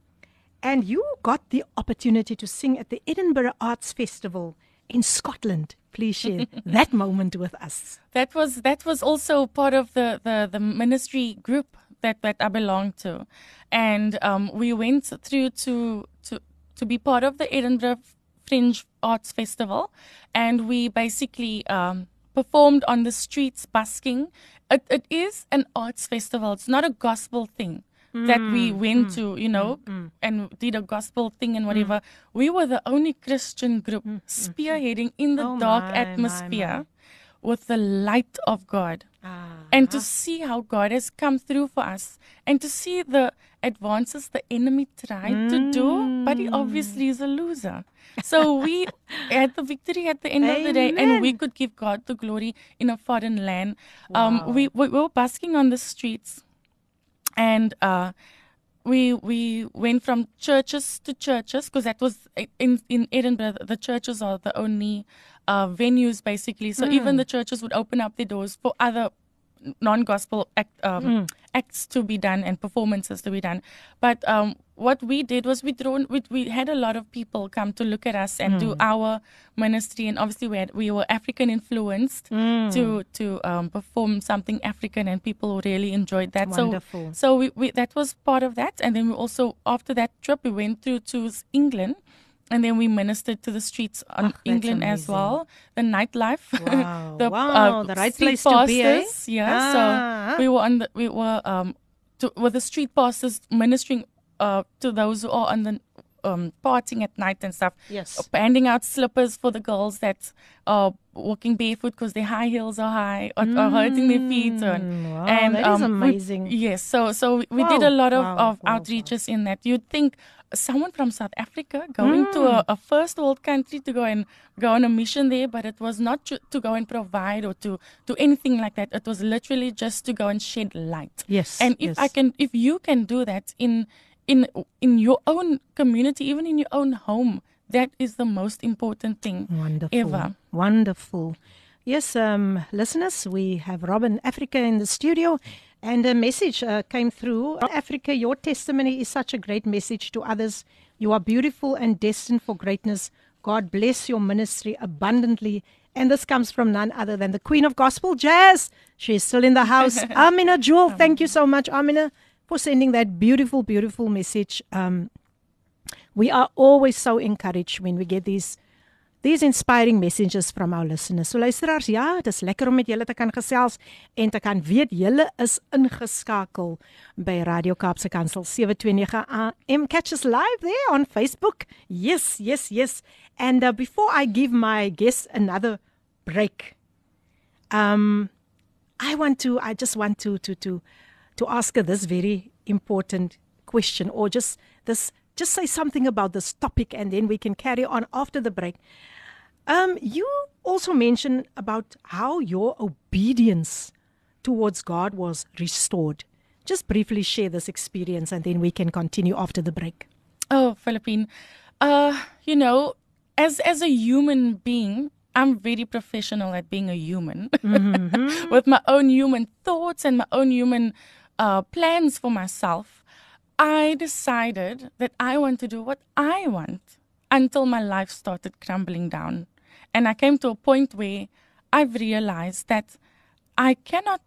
And you got the opportunity to sing at the Edinburgh Arts Festival in Scotland. Please share *laughs* that moment with us. that was that was also part of the the, the ministry group that that I belonged to, and um, we went through to to to be part of the Edinburgh Fringe Arts Festival, and we basically um, performed on the streets busking. It, it is an arts festival. It's not a gospel thing. That we mm, went mm, to, you know, mm, and did a gospel thing and whatever. We were the only Christian group spearheading in the Oh dark my, my, atmosphere with the light of God. Ah, and to see how God has come through for us and to see the advances the enemy tried to do, but he obviously is a loser. So we *laughs* had the victory at the end of the day and we could give God the glory in a foreign land. Um, we, we were basking on the streets and uh, we we went from churches to churches because that was in in Edinburgh. The churches are the only uh, venues basically. So even the churches would open up their doors for other non-gospel act, um, acts to be done and performances to be done. But um, what we did was we drawn we, we had a lot of people come to look at us and do our ministry, and obviously we had, we were African influenced to to um, perform something African, and people really enjoyed that. Wonderful. So so we, we that was part of that, and then we also after that trip we went through to England. And then we ministered to the streets on Ach, England as well, the nightlife, *laughs* Wow. the Wow, the right place to be, eh? Yeah, Ah. so we were on the we were um to, with the street pastors ministering uh to those who are on the um partying at night and stuff. Yes. handing out slippers for the girls that are walking barefoot because their high heels are high or, or hurting their feet. And, Mm, wow, and that is um, we- amazing. yes, so so we, we did a lot of, wow, of wow, wow. outreaches in that. You'd think someone from South Africa going to Mm. a, a first world country to go and go on a mission there, but it was not to, to go and provide or to do anything like that. It was literally just to go and shed light. Yes, And if yes. I can, if you can do that in in in your own community, even in your own home, that is the most important thing Wonderful. ever. Wonderful. Yes, um, listeners, we have Robyn Africa in the studio, and a message uh, came through. Africa, your testimony is such a great message to others. You are beautiful and destined for greatness. God bless your ministry abundantly. And this comes from none other than the Queen of Gospel Jazz. She is still in the house. *laughs* Amina Jewel, thank you so much, Amina, for sending that beautiful, beautiful message. Um, we are always so encouraged when we get these these inspiring messages from our listeners. So luisteraars, ja, dis lekker om met julle te kan gesels en te kan weet julle is ingeskakel by Radio Kaapse Kansel 729 AM. Catch us live there on Facebook. Yes, yes, yes. And uh, before I give my guests another break, um I want to I just want to to to to ask her this very important question or just this just say something about this topic and then we can carry on after the break. Um you also mentioned about how your obedience towards God was restored. Just briefly share this experience and then we can continue after the break. Oh, Philippine. Uh, you know, as as a human being, I'm very professional at being a human *laughs* with my own human thoughts and my own human uh, plans for myself. I decided that I want to do what I want until my life started crumbling down. And I came to a point where I've realized that I cannot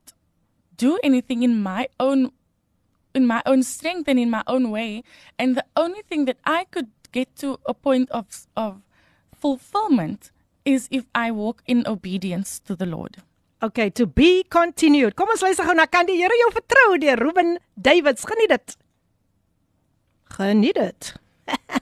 do anything in my own in my own strength and in my own way and the only thing that I could get to a point of of fulfillment is if I walk in obedience to the Lord. Okay, to be continued. Kom ons luister gou na kan die Here jou vertrou deur Ruben Davids. Geniet dit. Geniet dit.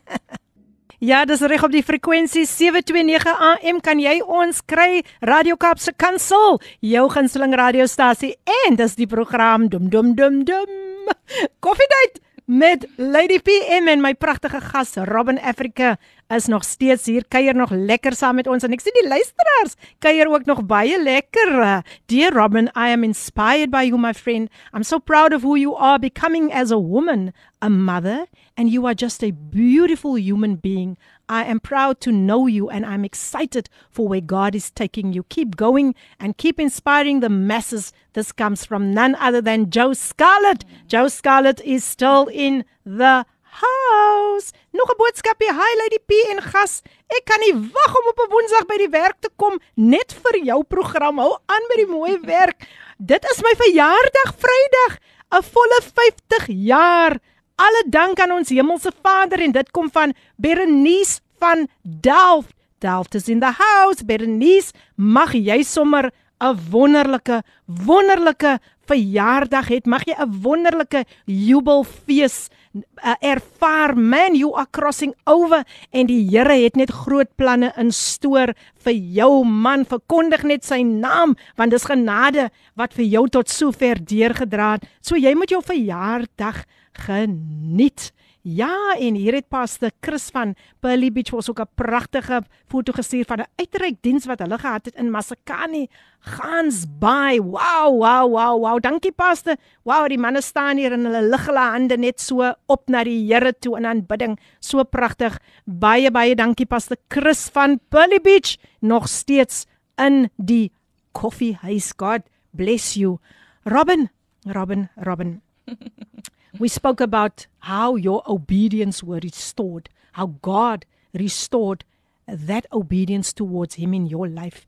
*laughs* ja, dis reg op die frekwensie 729 AM kan jy ons kry Radio Kaapse Kansel, jou gunsteling radiostasie en dis die program Dum Dum Dum Dum. *laughs* Koffiedייט met Lady PM en my pragtige gas Robin Africa is nog steeds hier kuier nog lekker saam met ons en ek sien die luisteraars kuier ook nog baie lekker. Dear Robin, I am inspired by you my friend. I'm so proud of who you are becoming as a woman, a mother, and you are just a beautiful human being. I am proud to know you and I'm excited for where God is taking you. Keep going and keep inspiring the masses. This comes from none other than Joe Scarlett. Joe Scarlett is still in the house. Nog 'n boodskapie. Hi Lady P en gas. Ek kan nie wag om op 'n Woensdag by die werk te kom net vir jou program. Hou aan met die mooi werk. Dit is my verjaardag Vrydag. 'n Volle 50 jaar. Alle dank aan ons hemelse Vader en dit kom van Berenice van Delft. Delft is in the house. Berenice, mag jy sommer 'n wonderlike wonderlike verjaardag hê. Mag jy 'n wonderlike jubelfees uh, ervaar. Man, you are crossing over en die Here het net groot planne in stoor vir jou man. Verkondig net sy naam want dis genade wat vir jou tot sover deurgedra het. So jy moet jou verjaardag geniet. Ja, en hier het paste Chris van Pearly Beach was ook 'n pragtige foto gestuur van 'n uitreik diens wat hulle gehad het in Masakani. Gans by. Wow, wow, wow, wow. Dankie paste. Wow, die manne staan hier en hulle lig hulle hande net so op na die Here toe in aanbidding. So pragtig. Baie baie dankie paste Chris van Pearly Beach nog steeds in die koffiehuis. God bless you. Robin, Robin, Robin. *laughs* we spoke about how your obedience were restored, how God restored that obedience towards Him in your life.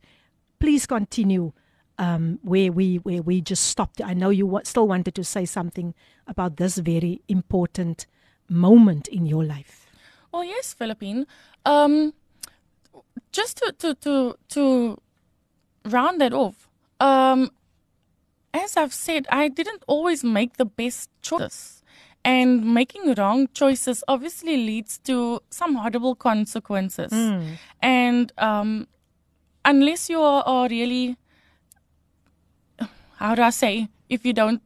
Please continue um, where we where we just stopped. I know you still wanted to say something about this very important moment in your life. Well, yes, Philippine. Um, just to to to to round that off. Um, as I've said, I didn't always make the best choices. And making wrong choices obviously leads to some horrible consequences. Mm. And um, unless you are, are really, how do I say, if you don't,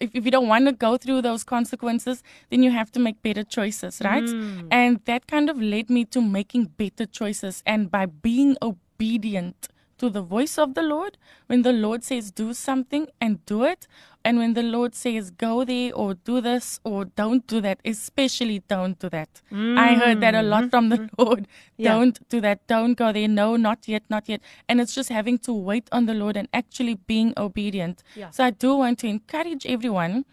if, if you don't want to go through those consequences, then you have to make better choices, right? Mm. And that kind of led me to making better choices. And by being obedient to the voice of the Lord, when the Lord says do something and do it, and when the Lord says go there or do this or don't do that, especially don't do that. I heard that a lot mm-hmm. from the *laughs* Lord. *laughs* Yeah. Don't do that. Don't go there. No, not yet, not yet. And it's just having to wait on the Lord and actually being obedient. Yeah. So I do want to encourage everyone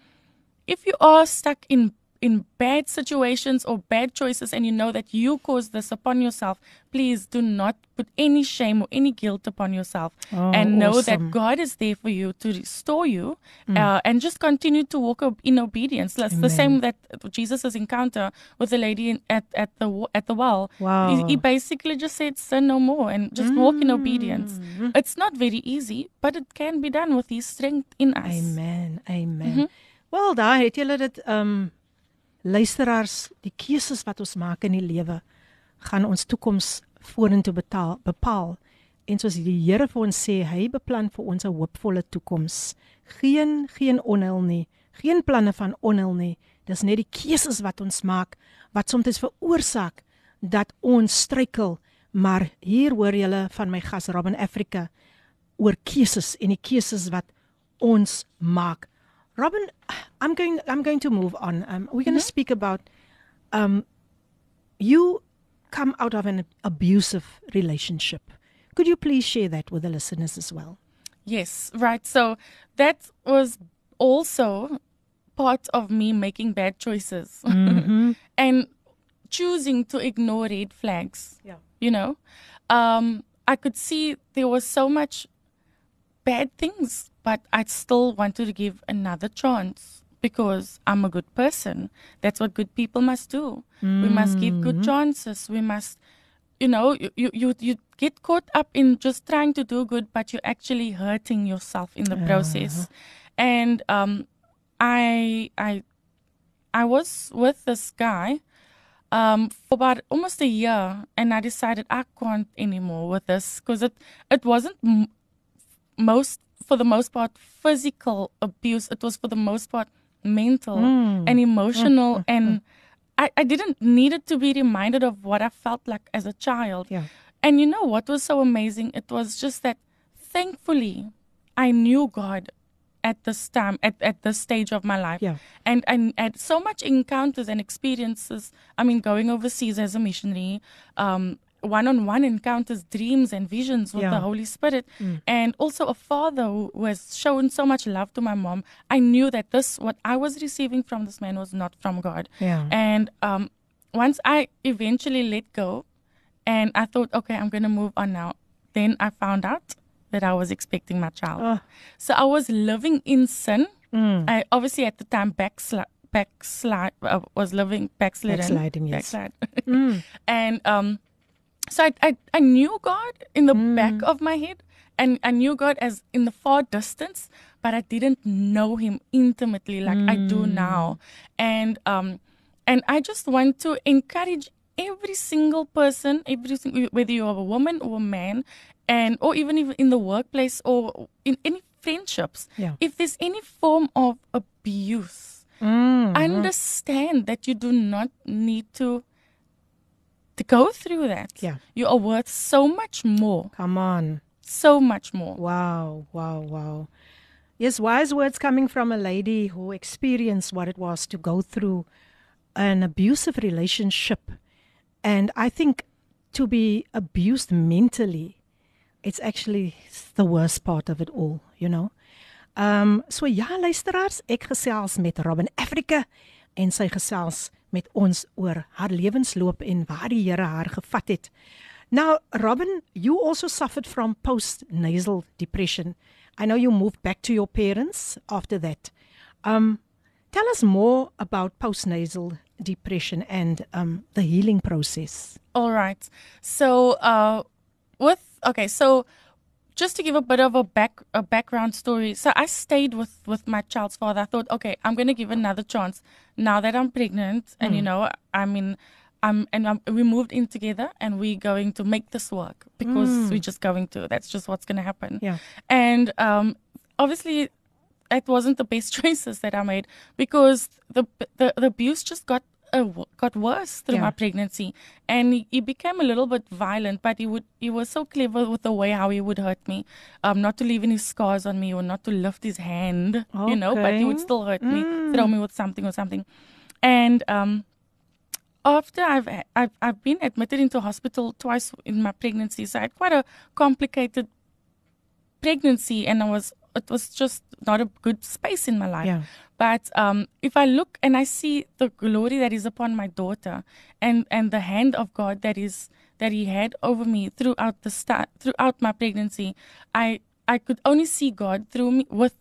if you are stuck in in bad situations or bad choices and you know that you caused this upon yourself, please do not put any shame or any guilt upon yourself. Oh, and know awesome. Mm. that God is there for you to restore you uh, and just continue to walk in obedience. That's the same that Jesus' encounter with the lady in, at, at, the, at the well. Wow. He, he basically just said, Sin no more and just walk in obedience. Mm-hmm. It's not very easy, but it can be done with His strength in us. Amen. Amen. Wel, daar het julle dit um luisteraars, die keuses wat ons maak in die lewe gaan ons toekoms vorentoe betaal bepaal. En soos die Here vir ons sê, hy beplan vir ons 'n hoopvolle toekoms. Geen geen onheil nie, geen planne van onheil nie. Dis net die keuses wat ons maak wat soms veroorsaak dat ons struikel. Maar hier hoor julle van my gas Robin Africa oor keuses en die keuses wat ons maak. Robyn, I'm going I'm going to move on. Um, we're going to speak about um you come out of an abusive relationship. Could you please share that with the listeners as well? Yes, right. So that was also part of me making bad choices Mm-hmm. *laughs* and choosing to ignore red flags. Yeah. You know, um, I could see there was so much bad things, but I still wanted to give another chance because I'm a good person. That's what good people must do. We must give good chances. We must, you know, you, you, you, get caught up in just trying to do good, but you're actually hurting yourself in the process. And um, I, I, I was with this guy um, for about almost a year, and I decided I can't anymore with this because it it wasn't most for the most part physical abuse. It was for the most part mental mm. and emotional, mm, mm, and I, I didn't need it to be reminded of what I felt like as a child. Yeah. And you know what was so amazing? It was just that thankfully I knew God at this time, at, at this stage of my life. Yeah. And and had so much encounters and experiences. I mean, going overseas as a missionary, um, one-on-one encounters, dreams and visions with Yeah. the Holy Spirit, and also a father who has shown so much love to my mom. I knew that this, what I was receiving from this man, was not from God. Yeah. And um, once I eventually let go, and I thought, okay, I'm going to move on now. Then I found out that I was expecting my child. Oh. So I was living in sin. Mm. I obviously at the time backslide, backslide uh, was living backslidden. Backsliding, yes. Backslide. Mm. *laughs* and um, so I, I I knew God in the Mm. back of my head, and I knew God as in the far distance, but I didn't know Him intimately like I do Mm. now. And um, and I just want to encourage every single person, every single, whether you're a woman or a man, and or even even in the workplace or in any friendships, Yeah. if there's any form of abuse, Mm. understand that you do not need to to go through that. Yeah. You are worth so much more. Come on. So much more. Wow, wow, wow. Yes, wise words coming from a lady who experienced what it was to go through an abusive relationship. And I think to be abused mentally, it's actually the worst part of it all, you know. Um so ja luisteraars, ek gesels met Robin Africa en sy gesels met ons oor haar lewensloop en waar die Here haar gevat het. Now, Robyn, you also suffered from post-nasal depression. I know you moved back to your parents after that. Um, tell us more about post-nasal depression and um, the healing process. All right. So, uh, with okay, so just to give a bit of a back a background story. So I stayed with with my child's father. I thought, okay, I'm going to give another chance now that I'm pregnant, and you know, I mean, I'm and I'm, we moved in together, and we're going to make this work because we're just going to. That's just what's going to happen. Yeah. And um, obviously, it wasn't the best *laughs* choices that I made because the the, the abuse just got uh, got worse through Yeah. my pregnancy, and he, he became a little bit violent. But he would he was so clever with the way how he would hurt me, um, not to leave any scars on me or not to lift his hand, you know. But he would still hurt me, throw me with something or something, and um. After I've, I've I've been admitted into hospital twice in my pregnancy, so I had quite a complicated pregnancy and I was it was just not a good space in my life. Yeah. But um, if I look and I see the glory that is upon my daughter and and the hand of God that is that He had over me throughout the start throughout my pregnancy, I I could only see God through me with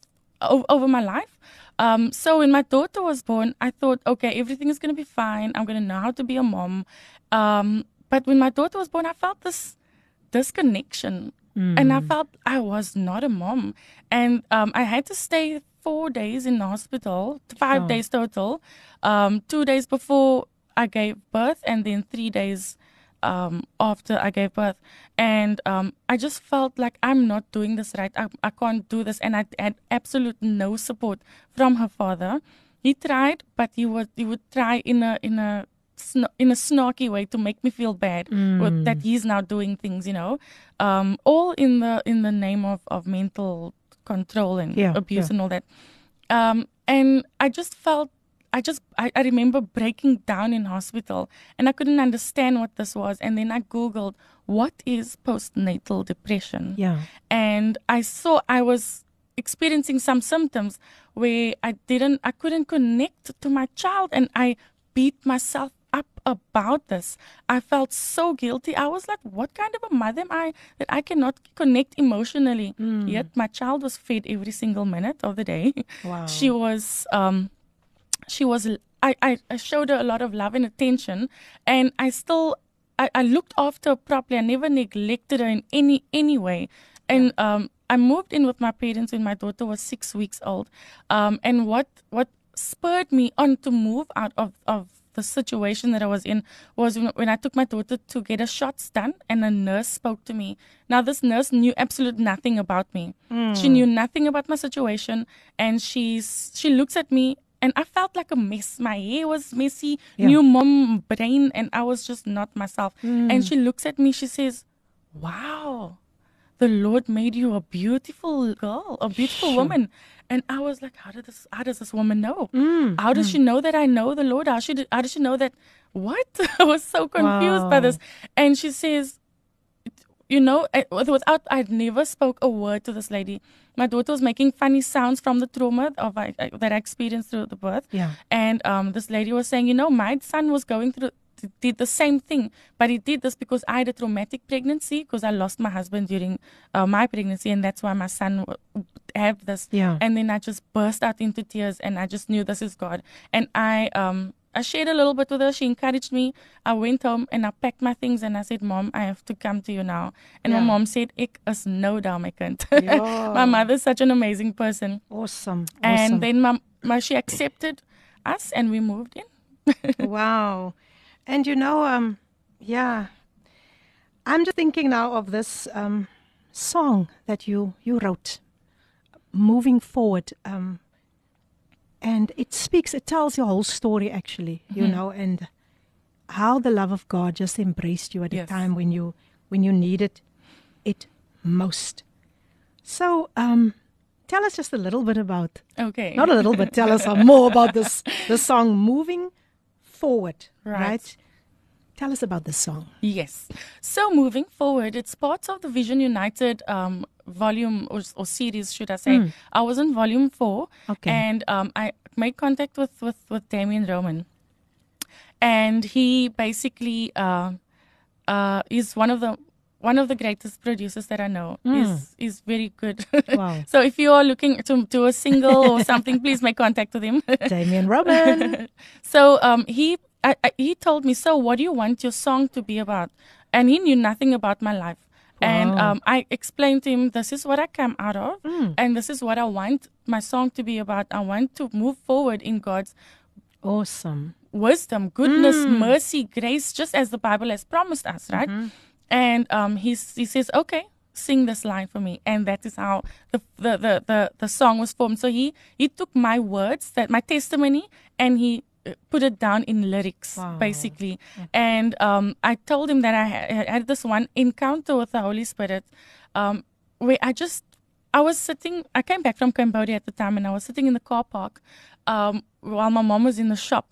over my life. Um, so when my daughter was born, I thought, okay, everything is going to be fine. I'm going to know how to be a mom. Um, but when my daughter was born, I felt this disconnection and I felt I was not a mom. And um, I had to stay four days in the hospital, five Sure. days total, um, two days before I gave birth, and then three days um, after I gave birth. And um, I just felt like I'm not doing this right. I, I can't do this. And I had absolute no support from her father. He tried, but he would he would try in a in a sn- in a snarky way to make me feel bad with, that he's now doing things, you know, um, all in the in the name of of mental control and Yeah, abuse yeah. and all that. Um, and I just felt. I just I, I remember breaking down in hospital and I couldn't understand what this was and then I googled what is postnatal depression Yeah. and I saw I was experiencing some symptoms where I didn't, I couldn't connect to my child, and I beat myself up about this. I felt so guilty. I was like, what kind of a mother am I that I cannot connect emotionally? Mm. Yet my child was fed every single minute of the day. Wow. She was, um, she was, I, I, showed her a lot of love and attention, and I still, I, I looked after her properly. I never neglected her in any, any way. And, um, I moved in with my parents when my daughter was six weeks old. Um, and what, what spurred me on to move out of, of the situation that I was in was when, when I took my daughter to get her shots done, and a nurse spoke to me. Now, this nurse knew absolutely nothing about me. Hmm. She knew nothing about my situation, and she's she looks at me, and I felt like a mess. My hair was messy, Yeah. new mom brain, and I was just not myself. Hmm. And she looks at me, she says, "Wow." The Lord made you a beautiful girl, a beautiful Sure. woman, and I was like, "How did this? How does this woman know? Mm, How does she know that I know the Lord? How should how does she know that? What? *laughs* I was so confused by this. And she says, you know, eh, without I'd never spoke a word to this lady. My daughter was making funny sounds from the trauma of I, I, that I experienced through the birth. Yeah. And um, this lady was saying, you know, my son was going through did the same thing, but he did this because I had a traumatic pregnancy because I lost my husband during uh, my pregnancy, and that's why my son w- had this. Yeah. And then I just burst out into tears, and I just knew this is God. And I um I shared a little bit with her. She encouraged me. I went home and I packed my things and I said, Mom, I have to come to you now. And Yeah. my mom said, Ek is no my kind. *laughs* Ja. my mother's such an amazing person. Awesome. And awesome. then my, my, she accepted us and we moved in. *laughs* wow. And you know, um, yeah, I'm just thinking now of this um, song that you you wrote, moving forward, um, and it speaks, it tells your whole story actually, you know, and how the love of God just embraced you at Yes. a time when you when you needed it most. So, um, tell us just a little bit about Okay. not a little bit. Tell us some *laughs* more about this the song "Moving Forward." Right. Right. Tell us about this song. Yes. So moving forward, it's part of the Vision United um, volume or, or series, should I say? I was in volume four, Okay. and um, I made contact with with with Damien Roman, and he basically uh, uh, is one of the one of the greatest producers that I know. is he's very good. *laughs* Wow. so if you are looking to do a single or *laughs* something, please make contact with him. *laughs* Damien Robin. so um, he I, I, he told me, so what do you want your song to be about? And he knew nothing about my life. And Wow. um, I explained to him, this is what I come out of, and this is what I want my song to be about. I want to move forward in God's awesome. wisdom, goodness, mercy, grace, just as the Bible has promised us, right? And um, he he says, okay, sing this line for me, and that is how the the the the, the song was formed. So he he took my words, that my testimony, and he uh, put it down in lyrics, Wow. basically. And um, I told him that I had, I had this one encounter with the Holy Spirit, um, where I just I was sitting. I came back from Cambodia at the time, and I was sitting in the car park um, while my mom was in the shop.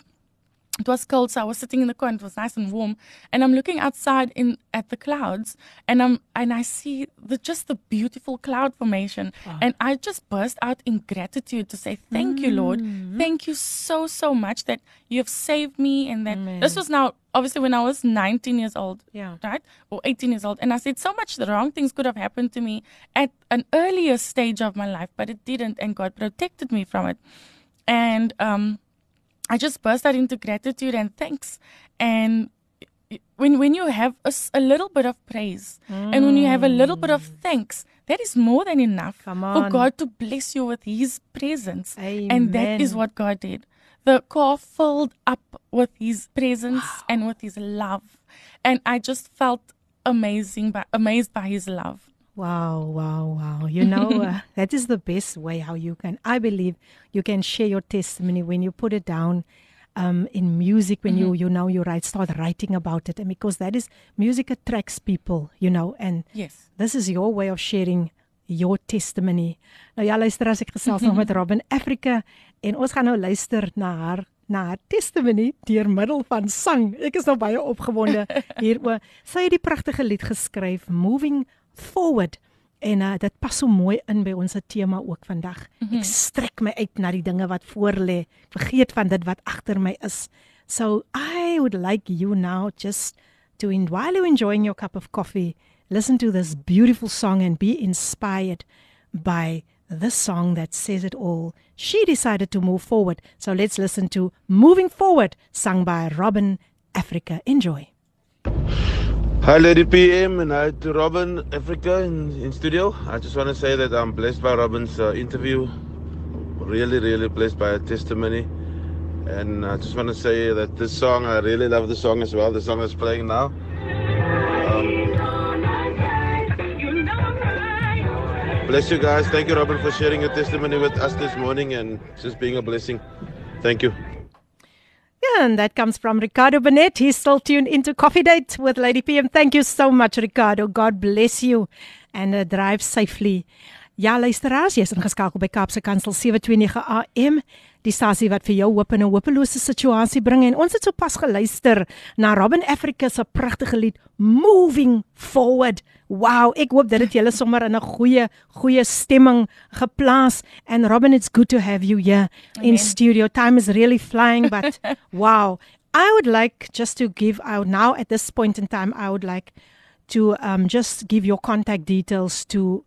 It was cold, so I was sitting in the car and it was nice and warm. And I'm looking outside in at the clouds, and I'm and I see the just the beautiful cloud formation, and I just burst out in gratitude to say thank you, Lord, thank you so so much that you have saved me, and that this was now obviously when I was 19 years old, Yeah. right, or 18 years old, and I said so much the wrong things could have happened to me at an earlier stage of my life, but it didn't, and God protected me from it, and um. I just burst out into gratitude and thanks. And when when you have a little bit of praise and when you have a little bit of thanks, that is more than enough for. God to bless you with His presence. And that is what God did. The car filled up with His presence and with His love, and I just felt amazing, by, amazed by His love. Wow, wow, wow. You know, uh, *laughs* that is the best way how you can, I believe, you can share your testimony when you put it down um, in music, when you, you know, you write, start writing about it. And because that is, music attracts people, you know, and Yes. this is your way of sharing your testimony. Nou ja, luister as ek gesels nog met Robin Africa en ons gaan nou luister na haar na haar testimony deur middel van sang. Ek is nou baie opgewonde *laughs* hieroor. Sy het die pragtige lied geskryf Moving Forward En uh, dit pas so mooi in by ons tema ook vandag. Mm -hmm. Ek strek my uit na die dinge wat voor lê. Vergeet van dit wat agter my is. So I would like you now just to while you're enjoying your cup of coffee, listen to this beautiful song and be inspired by this song that says it all. She decided to move forward. So let's listen to Moving Forward, sung by Robin Africa. Enjoy. Hi, Lady PM, and hi to Robyn Africa in, in studio. I just want to say that I'm blessed by Robyn's uh, interview. Really, really blessed by her testimony. And I just want to say that this song, I really love the song as well. The song is playing now. Um, bless you guys. Thank you, Robin, for sharing your testimony with us this morning and just being a blessing. Thank you. Yeah, and that comes from Ricardo Burnett. He's still tuned into Coffee Date with Lady PM. Thank you so much, Ricardo. God bless you and uh, drive safely. Ja, luisteraars, jy's ingeskakel by Kaapse Kansel 729 AM die stasie wat vir jou hoop in 'n hopelose situasie bring en ons het sopas geluister na Robin Africa se pragtige lied Moving Forward. Wow, ek hoop dit het julle sommer in 'n goeie goeie stemming geplaas and Robin it's good to have you here Amen. in studio. Time is really flying but *laughs* wow. I would like just to give out now at this point in time I would like to um just give your contact details to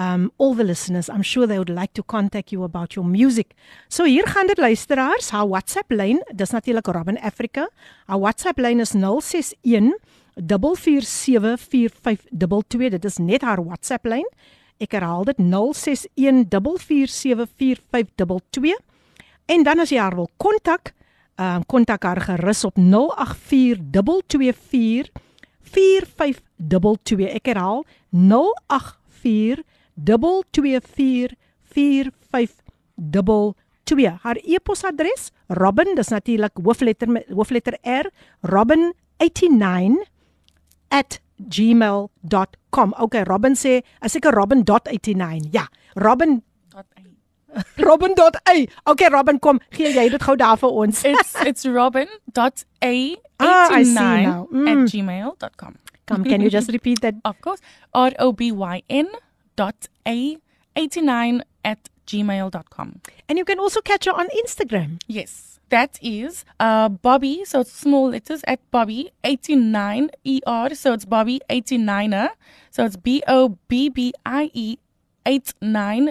um all the listeners I'm sure they would like to contact you about your music. So hier gaan dit luisteraars, haar WhatsApp lyn, dis natuurlik Robin Africa. Haar WhatsApp lyn is 061 4474522. Dit is net haar WhatsApp lyn. Ek herhaal dit 061 4474522. En dan as jy haar wil kontak, um kontak haar gerus op 084 224 4522. Ek herhaal 084 2244522. Haar e-posadres Robin, dis natuurlik hoofletter hoofletter R, robin89@gmail.com. Okay, Robin sê, as ek 'n robin.89. Ja, robin *laughs* Robin.a. Okay, Robin kom, gee jy dit gou daar vir ons. It's *laughs* it's robin.a89@gmail.com. Ah, come, can you just repeat that? Of course. R O B Y N a89 at gmail.com. And you can also catch her on Instagram. Yes. That is uh, Bobbie, so it's small letters at Bobbie 89 ER, so it's Bobbie 89er. So it's B O B B I E 89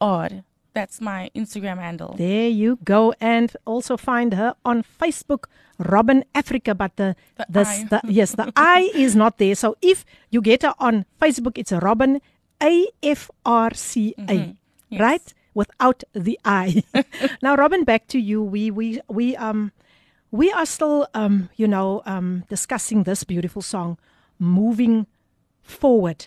ER. That's my Instagram handle. There you go. And also find her on Facebook, Robyn Africa. But the, The the, the yes, the I is not there. So if you get her on Facebook, it's a Robyn A F R C A, Mhm. Yes. right? Without the I. *laughs* now, Robyn, back to you. We we we um we are still um you know um discussing this beautiful song, moving forward,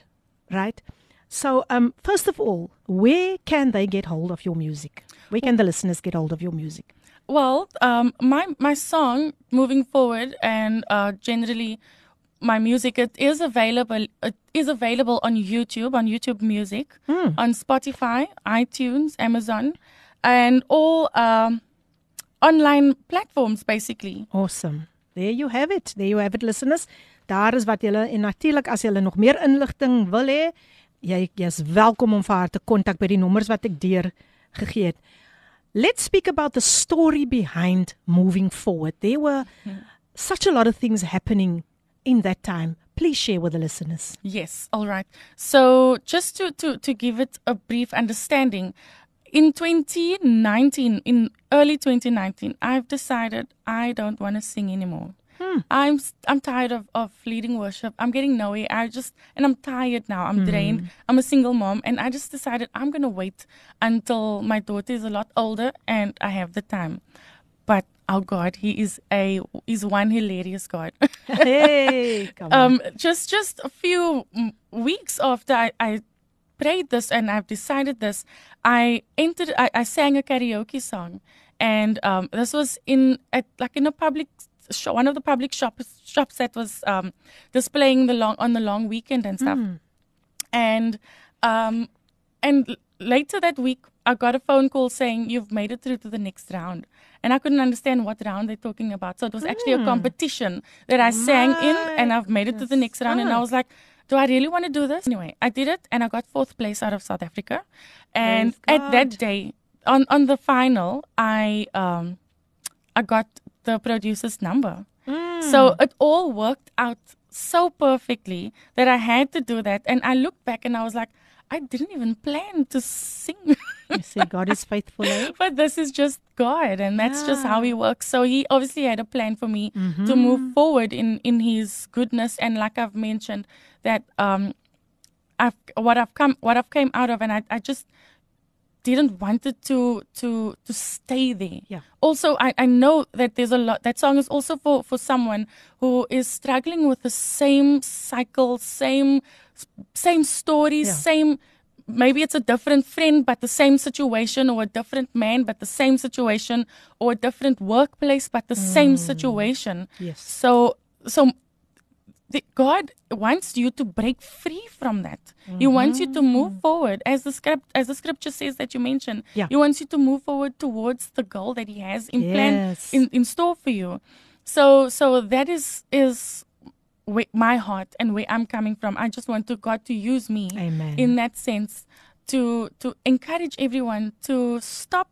right? So um first of all, where can they get hold of your music? Where can the listeners get hold of your music? Well, um, my my song moving forward and uh, generally my music it is available it is available on YouTube on YouTube Music on Spotify, iTunes, Amazon, and all um, online platforms basically. Awesome. There you have it. There you have it listeners. Daar is wat julle en natuurlik as julle nog meer inligting wil hê, jy jy's welkom om vir haar te kontak by die nommers wat ek deur gegee het. Let's speak about the story behind moving forward. There were such a lot of things happening in that time. Please share with the listeners. Yes, all right. So just to to to give it a brief understanding, in 2019, in early 2019, I've decided I don't want to sing anymore. Hmm. I'm I'm tired of of leading worship. I'm getting nowhere. I just and I'm tired now. I'm hmm. drained. I'm a single mom, and I just decided I'm gonna wait until my daughter is a lot older and I have the time. But oh God, he is a is one hilarious God. *laughs* Hey, come on. um just just a few mm, weeks after I, I prayed this and I've decided this, I entered I, I sang a karaoke song and um this was in at like in a public one of the public shops shops that was um displaying the long on the long weekend and stuff. And um and later that week I got a phone call saying you've made it through to the next round. And I couldn't understand what round they're talking about. So it was actually a competition that I sang in and I've made it to the next round and I was like do I really want to do this? Anyway, I did it and I got fourth place out of South Africa. And at that day, on, on the final, I um I got the producer's number. Mm. So it all worked out so perfectly that I had to do that. And I looked back and I was like, I didn't even plan to sing. You see, God is faithful. Eh? *laughs* but this is just God, and that's just how He works. So He obviously had a plan for me to Mm-hmm. move forward in in His goodness, and like I've mentioned, that um, I've what I've come what I've came out of, and I I just didn't want it to to to stay there. Yeah. Also, I, I know that there's a lot. That song is also for for someone who is struggling with the same cycle, same same stories, Yeah. same. Maybe it's a different friend, but the same situation, or a different man, but the same situation, or a different workplace, but the same mm. situation. Yes. So, so the, God wants you to break free from that. He wants you to mm-hmm. move forward, as the script, as the scripture says that you mentioned. Yeah. He wants you to move forward towards the goal that He has in plan in, in store for you. So, so that is is my heart and where I'm coming from. I just want to God to use me Amen. in that sense to to encourage everyone to stop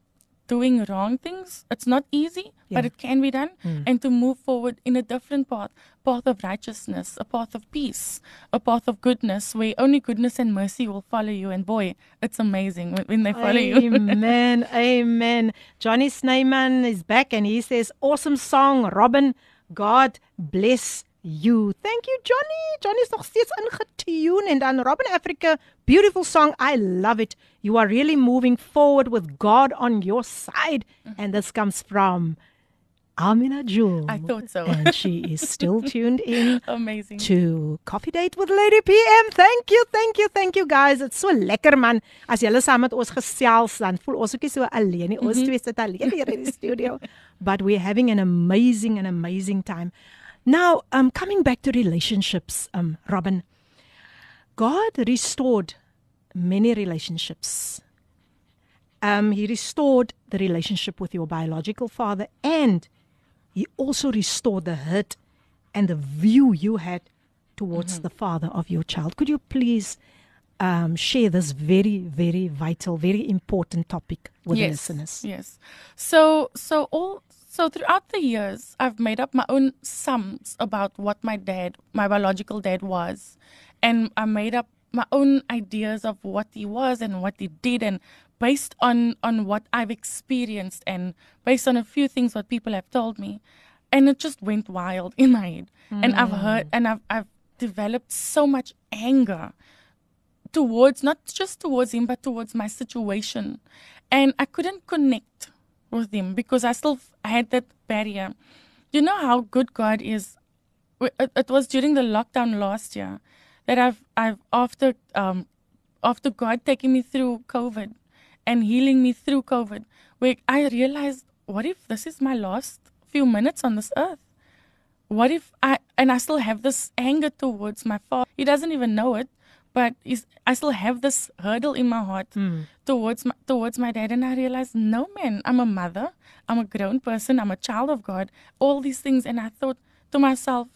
doing wrong things. It's not easy, but it can be done, hmm. and to move forward in a different path, path of righteousness, a path of peace, a path of goodness, where only goodness and mercy will follow you. And boy, it's amazing when, they follow you. Amen. *laughs* Amen. Johnny Sneyman is back and he says, Awesome song, Robyn. God bless you. Thank you, Johnny. Johnny's nog steeds ingetune. And dan Robyn Africa, beautiful song. I love it. You are really moving forward with God on your side. And this comes from Amina Jewel. I thought so. And she is still *laughs* tuned in amazing. to Koffiedate with Lady PM. Thank you, thank you, thank you guys. It's so lekker man. As julle saam met ons gesels, dan voel ons ook nie so alleen nie. Mhm. Ons twee sit alleen hier in die studio, *laughs* but we're having an amazing and amazing time. Now, um coming back to relationships, um Robyn. God restored many relationships. Um he restored the relationship with your biological father and he also restored the hurt and the view you had towards the father of your child. Could you please um, share this very, very vital, very important topic with the listeners? Yes. So so all so throughout the years I've made up my own sums about what my dad, my biological dad was. And I made up my own ideas of what he was and what he did and based on on what I've experienced and based on a few things what people have told me. And it just went wild in my head. And I've hmm. heard and I've I've developed so much anger towards not just towards him but towards my situation and i couldn't connect with him because i still had that barrier. You know how good god is? It, was during the lockdown last year that i've i've after um after god taking me through covid and healing me through covid where i realized what if this is my last few minutes on this earth? What if I and I still have this anger towards my father? He doesn't even know it, but I still have this hurdle in my heart hmm. towards my towards my dad. And I realized, no man, I'm a mother, I'm a grown person, I'm a child of God, all these things. And I thought to myself,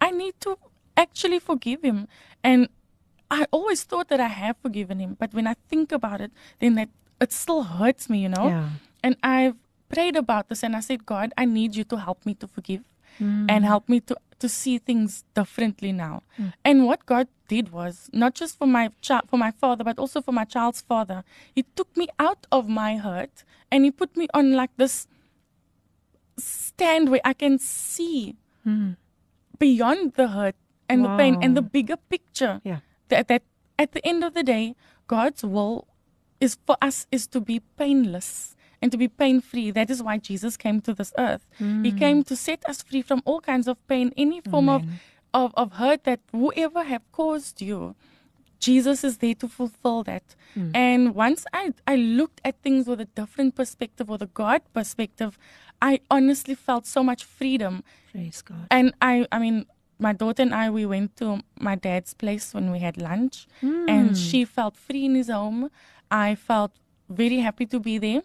I need to actually forgive him. And I always thought that I have forgiven him, but when I think about it, then that it still hurts me, you know. Yeah. And I've prayed about this and I said, God, I need you to help me to forgive hmm. and help me to, to see things differently now. Hmm. And what God did was not just for my child, for my father, but also for my child's father. He took me out of my hurt and he put me on like this stand where I can see hmm. beyond the hurt and the pain and the bigger picture Yeah. that, that at the end of the day, God's will is for us is to be painless and to be pain free. That is why Jesus came to this earth. He hmm. came to set us free from all kinds of pain, any form of, of of hurt that whoever have caused you. Jesus is there to fulfill that. Hmm. And once I, I looked at things with a different perspective or the God perspective, I honestly felt so much freedom. Praise God. And I, I mean, my daughter and I, we went to my dad's place when we had lunch, and hmm. she felt free in his home. I felt very happy to be there,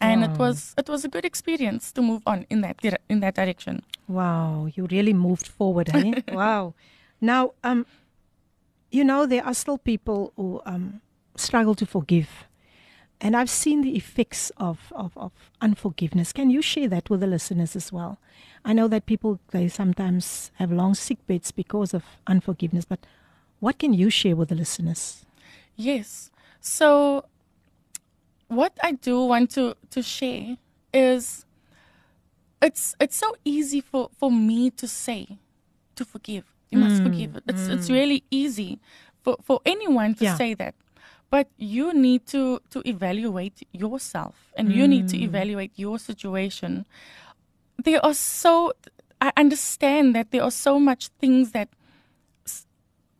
and it was it was a good experience to move on in that dire- in that direction. Wow, you really moved forward, hey? *laughs* wow. Now, um you know, there are still people who um, struggle to forgive. And I've seen the effects of, of, of unforgiveness. Can you share that with the listeners as well? I know that people, they sometimes have long sick beds because of unforgiveness, but what can you share with the listeners? Yes. So, what I do want to, to share is it's it's so easy for, for me to say to forgive. You must Mm, forgive. It's it's really easy for, for anyone to Yeah. say that. But you need to, to evaluate yourself and you need Mm. to evaluate your situation. There are so I understand that there are so much things that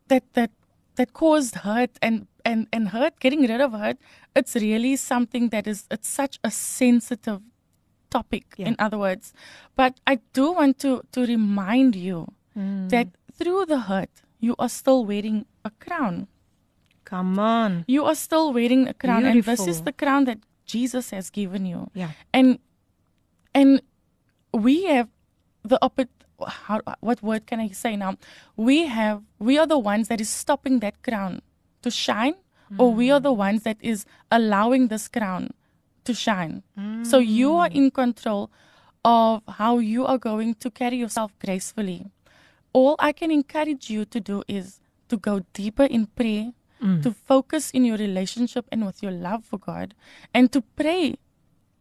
that that that caused hurt and and and hurt getting rid of hurt it's really something that is it's such a sensitive topic Yeah. in other words but i do want to to remind you Mm. that through the hurt you are still wearing a crown Come on. you are still wearing a crown and this is the crown that jesus has given you Yeah. and and we have the oppor- how what word can i say now we have we are the ones that is stopping that crown to shine or we are the ones that is allowing this crown to shine. So you are in control of how you are going to carry yourself gracefully. All i can encourage you to do is to go deeper in prayer mm. to focus in your relationship and with your love for god and to pray.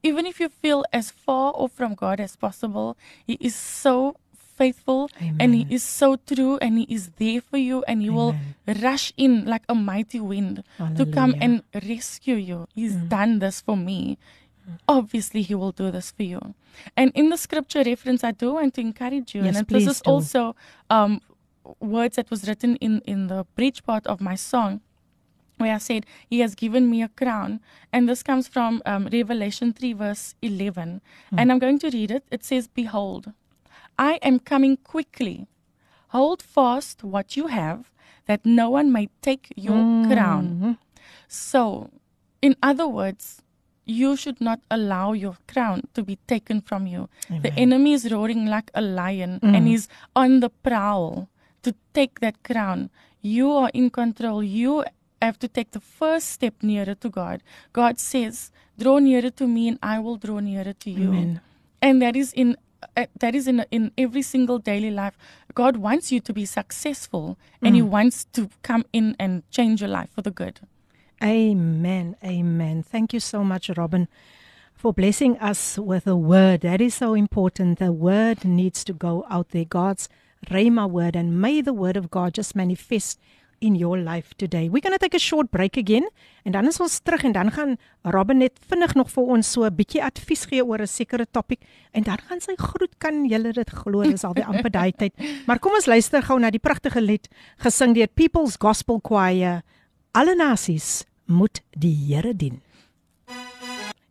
Even if you feel as far off from God as possible, He is so faithful and He is so true and He is there for you and He will rush in like a mighty wind to come and rescue you. He's done this for me. Obviously, He will do this for you. And in the scripture reference, I do want to encourage you, Yes, and this is do. also um, words that was written in in the bridge part of my song where I said, He has given me a crown. And this comes from um, Revelation 3, verse 11. And I'm going to read it. It says, Behold, I am coming quickly. Hold fast what you have, that no one may take your mm-hmm. crown. So, in other words, you should not allow your crown to be taken from you. The enemy is roaring like a lion and mm. he's on the prowl to take that crown. You are in control. You have to take the first step nearer to God. God says, "Draw nearer to me, and I will draw nearer to you." Amen. And that is in Uh, that is in in every single daily life. God wants you to be successful, and He mm. wants to come in and change your life for the good. Amen. Amen. Thank you so much, Robyn, for blessing us with a word. That is so important. The word needs to go out there. God's Rhema word. And may the word of God just manifest in your life today. We're going to take a short break again. En dan is ons terug en dan gaan Robin net vinnig nog vir ons so 'n bietjie advies gee oor 'n sekere topik en dan gaan sy groet kan julle dit glo dis alweer amper daai tyd. *laughs* Maar kom ons luister gou na die pragtige lied gesing deur People's Gospel Choir. Alle nasies moet die Here dien.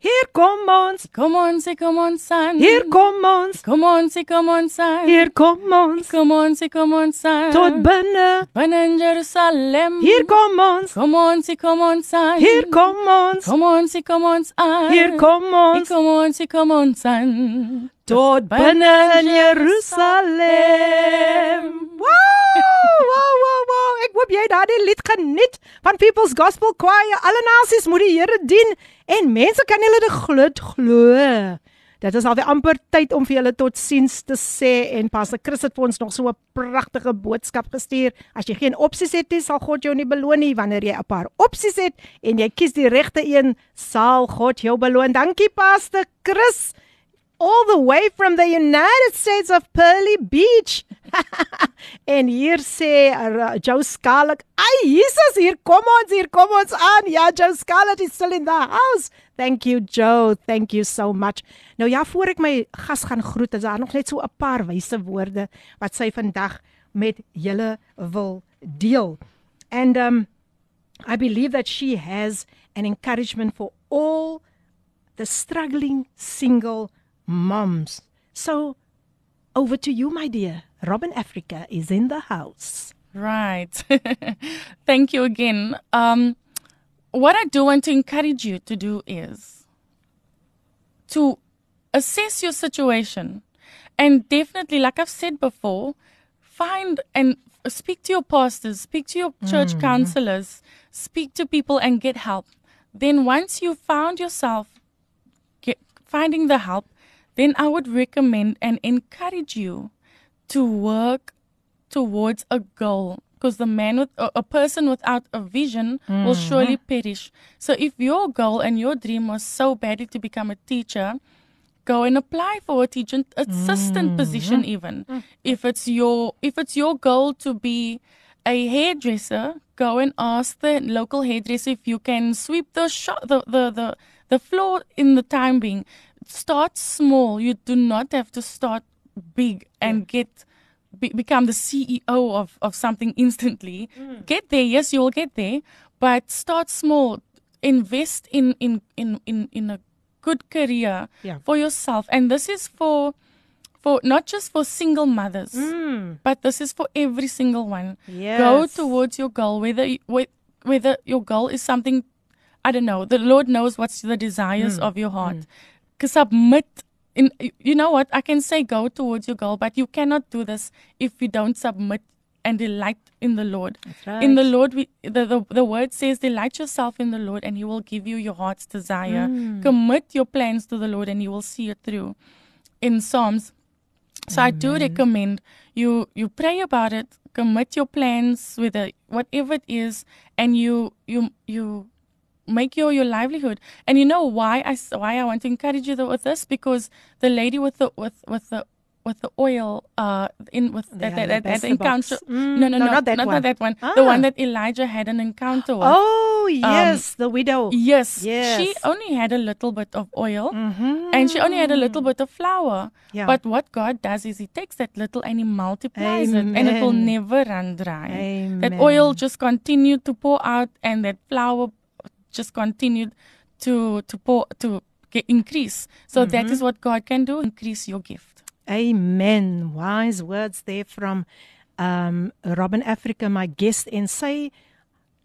Hier kom ons. Kom ons, kom ons aan. Hier kom ons. Kom ons, kom ons aan. Hier kom ons. Kom ons, kom ons aan. Tot binne. Binne in Jerusalem. Hier kom ons. Kom ons, kom ons aan. Hier kom ons. Kom ons, kom ons aan. Hier kom ons. Kom ons, kom ons aan tot binne in Jerusalem. Wow, wow, wow, wow. Ek hoop jy het daardie lied geniet van People's Gospel Choir. Alle nasies moet die Here dien en mense kan julle dit glo, glo. Dit is alweer amper tyd om vir julle totsiens te sê en Pastor Chris het vir ons nog so 'n pragtige boodskap gestuur. As jy geen opsies het nie, sal God jou nie beloon nie. Wanneer jy 'n paar opsies het en jy kies die regte een, sal God jou beloon. Dankie Pastor Chris all the way from the United States of Pearly Beach. en hier sê uh, Joe Scarlett, "Ai Jesus, hier kom ons, hier kom ons aan." Ja, Joe Scarlett is still in the house. Thank you Joe, thank you so much. Nou ja, voor ek my gas gaan groet, is daar nog net so 'n paar wyse woorde wat sy vandag met julle wil deel. And um I believe that she has an encouragement for all the struggling single moms. So, over to you, my dear. Robyn Africa is in the house. Right. *laughs* Thank you again. Um, what I do want to encourage you to do is to assess your situation and definitely, like I've said before, find and speak to your pastors, speak to your church counselors, speak to people and get help. Then once you've found yourself get, finding the help, then I would recommend and encourage you to work towards a goal because the man with a, a person without a vision will hmm. surely perish. So if your goal and your dream was so badly to become a teacher, go and apply for a teaching assistant hmm. position even. Hmm. If it's your if it's your goal to be a hairdresser, go and ask the local hairdresser if you can sweep the shop the, the, the, the floor in the time being. Start small. You do not have to start big and get be, become the CEO of, of something instantly. Mm. Get there, yes, you will get there, but start small. Invest in in in in, in a good career Yeah. for yourself, and this is for for not just for single mothers, mm. but this is for every single one. Go towards your goal, whether whether your goal is something I don't know. The Lord knows what's the desires mm. of your heart. 'Cause Submit. In you know what I can say, go towards your goal, but you cannot do this if you don't submit and delight in the Lord. That's In the. Lord, we, the, the the word says, delight yourself in the Lord, and He will give you your heart's desire. Hmm. Commit your plans to the Lord, and He will see it through. In Psalms, so I do recommend you you pray about it, commit your plans with a, whatever it is, and you you you make your your livelihood. And you know why I why I want to encourage you with this because the lady with the with with the with the oil uh in with that that, that, that encounter. Mm, no, no no, no not that not, one. that one the Ah. one that Elijah had an encounter with Oh, yes, the widow. Yes. Yes. She only had a little bit of oil and she only had a little bit of flour. Yeah. But what God does is He takes that little and He multiplies it and it will never run dry. That oil just continued to pour out and that flour just continued to, to pour, to get, increase. So that Mm-hmm. is what God can do increase your gift. Amen. Wise words there from um Robin Africa my guest en sy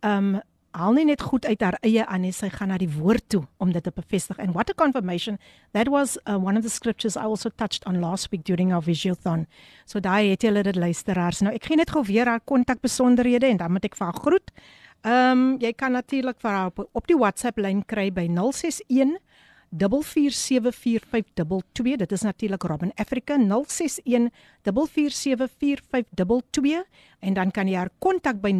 um haal nie net goed uit haar eie aan nie, sy gaan na die woord toe om dit te bevestig. And what a confirmation. That was uh, one of the scriptures I also touched on last week during our visiothon. So daai het julle dit luisteraars. Nou ek gee net gou weer haar kontakbesonderhede en dan moet ek vir haar groet. Ehm um, jy kan natuurlik vir haar op, op die WhatsApp lyn kry by 061 4474522 dit is natuurlik Robin Africa 061 4474522 en dan kan jy haar kontak by 0842244522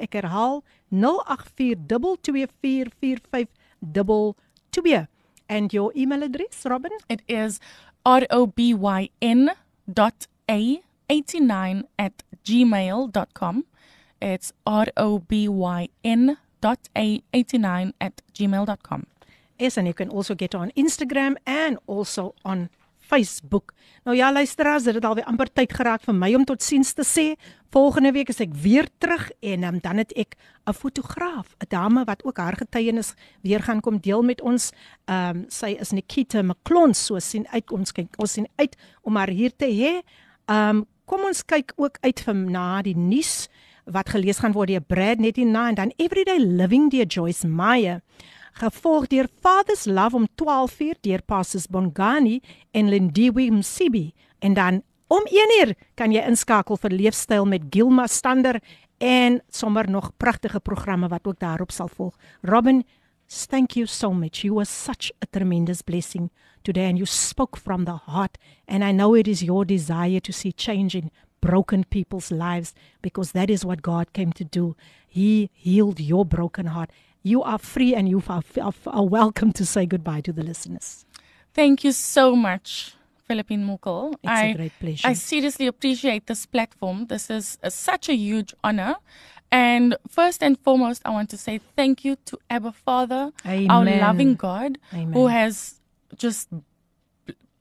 ek herhaal 0842244522 and your email address Robin? It is robyn.a robyn89 at gmail.com. It's R O B Y N dot A 89 at gmail.com. Yes, and you can also get on Instagram and also on Facebook. Nou ja, luisteraars, dit het alweer amper tyd geraak vir my om totsiens te sê. Volgende week is ek weer terug en um, dan het ek 'n fotograaf, 'n dame wat ook haar getuienis weer gaan kom deel met ons. Ehm um, sy is Nikita McClons, so sien uit ons kyk, ons sien uit om haar hier te hê. Ehm um, kom ons kyk ook uit vir na die nuus wat gelees gaan word deur Brad net hierna en dan Everyday Living deur Joyce Meyer gevolg deur Father's Love om 12uur deur Pastors Bongani en Lindiwe Msibi en dan om 1uur kan jy inskakel vir leefstyl met Gilma Stander en sommer nog pragtige programme wat ook daarop sal volg. Robin, thank you so much. You were such a tremendous blessing today and you spoke from the heart and I know it is your desire to see change in broken people's lives because that is what God came to do. He healed your broken heart. You are free and you are, are, are welcome to say goodbye to the listeners. Thank you so much, Philippine Mukul. It's I, a great pleasure. I seriously appreciate this platform. This is uh, such a huge honor. And first and foremost, I want to say thank you to Abba Father, our loving God, who has just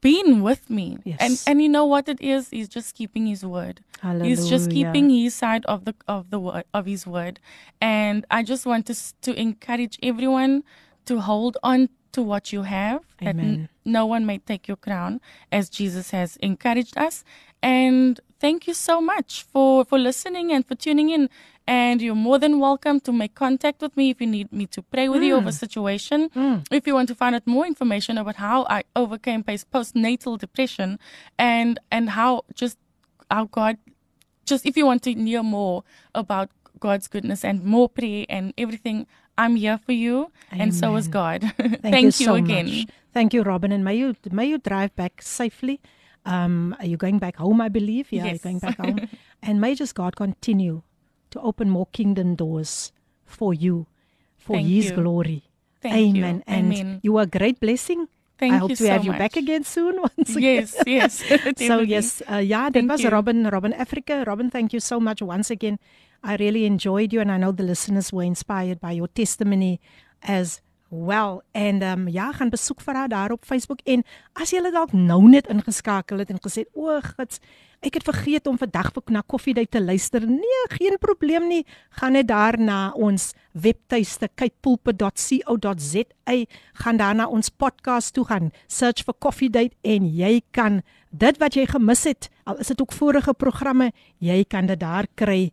been with me. Yes. And and you know what it is? He's just keeping his word. Hallelujah. He's just keeping his side of the of the word of his word. And I just want to to encourage everyone to hold on to what you have that Amen. n- no one may take your crown as Jesus has encouraged us. And thank you so much for, for listening and for tuning in. And you're more than welcome to make contact with me if you need me to pray with mm. you over a situation. Mm. If you want to find out more information about how I overcame postnatal depression and and how just how God just if you want to hear more about God's goodness and more prayer and everything, I'm here for you, Amen. and so is God. *laughs* Thank, Thank, you, so again. Much. Thank you, Robyn, and may you may you drive back safely. Um, are you going back home? I believe. Yeah, yes. you're going back home, *laughs* and may just God continue to open more kingdom doors for you, for Thank His you. glory. Thank Amen. You. And Amen. you are a great blessing. Thank you. I hope you to have so you much. back again soon *laughs* once again. Yes, yes. *laughs* so yes, uh, yeah, that thank was you. Robyn, Robyn Africa. Robyn, thank you so much once again. I really enjoyed you and I know the listeners were inspired by your testimony as well. En ehm um, ja, gaan besoek vir haar daar op Facebook en as jy dalk nou net ingeskakel het en gesê, "O, gits, ek het vergeet om vandag vir na koffiedייט te luister." Nee, geen probleem nie. Gaan net daar na ons webtuiste kypulpit.co.za, gaan daar na ons podcast toe gaan, search vir koffiedייט en jy kan dit wat jy gemis het, al is dit ook vorige programme, jy kan dit daar kry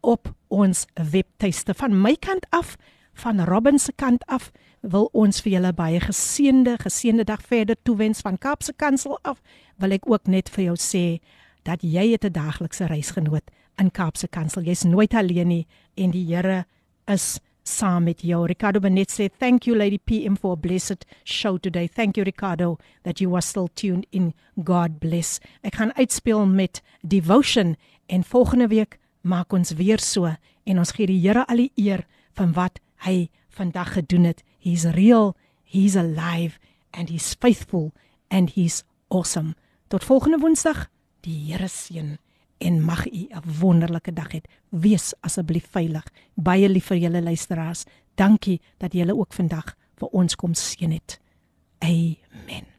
op ons webtuiste. Van my kant af, van Robin se kant af, wil ons vir julle baie geseënde, geseënde dag verder toewens van Kaapse Kansel af. Wil ek ook net vir jou sê dat jy 'n daglikse reisgenoot in Kaapse Kansel. Jy's nooit alleen nie en die Here is saam met jou. Ricardo Benet sê thank you Lady PM for a blessed show today. Thank you Ricardo that you are still tuned in. God bless. Ek gaan uitspeel met devotion en volgende week maak ons weer so en ons gee die Here al die eer van wat hy vandag gedoen het. He's real, he's alive and he's faithful and he's awesome. Tot volgende Woensdag, die Here seën en mag u 'n wonderlike dag hê. Wees asseblief veilig. Baie lief vir julle luisteraars. Dankie dat julle ook vandag vir ons kom seën het. Amen.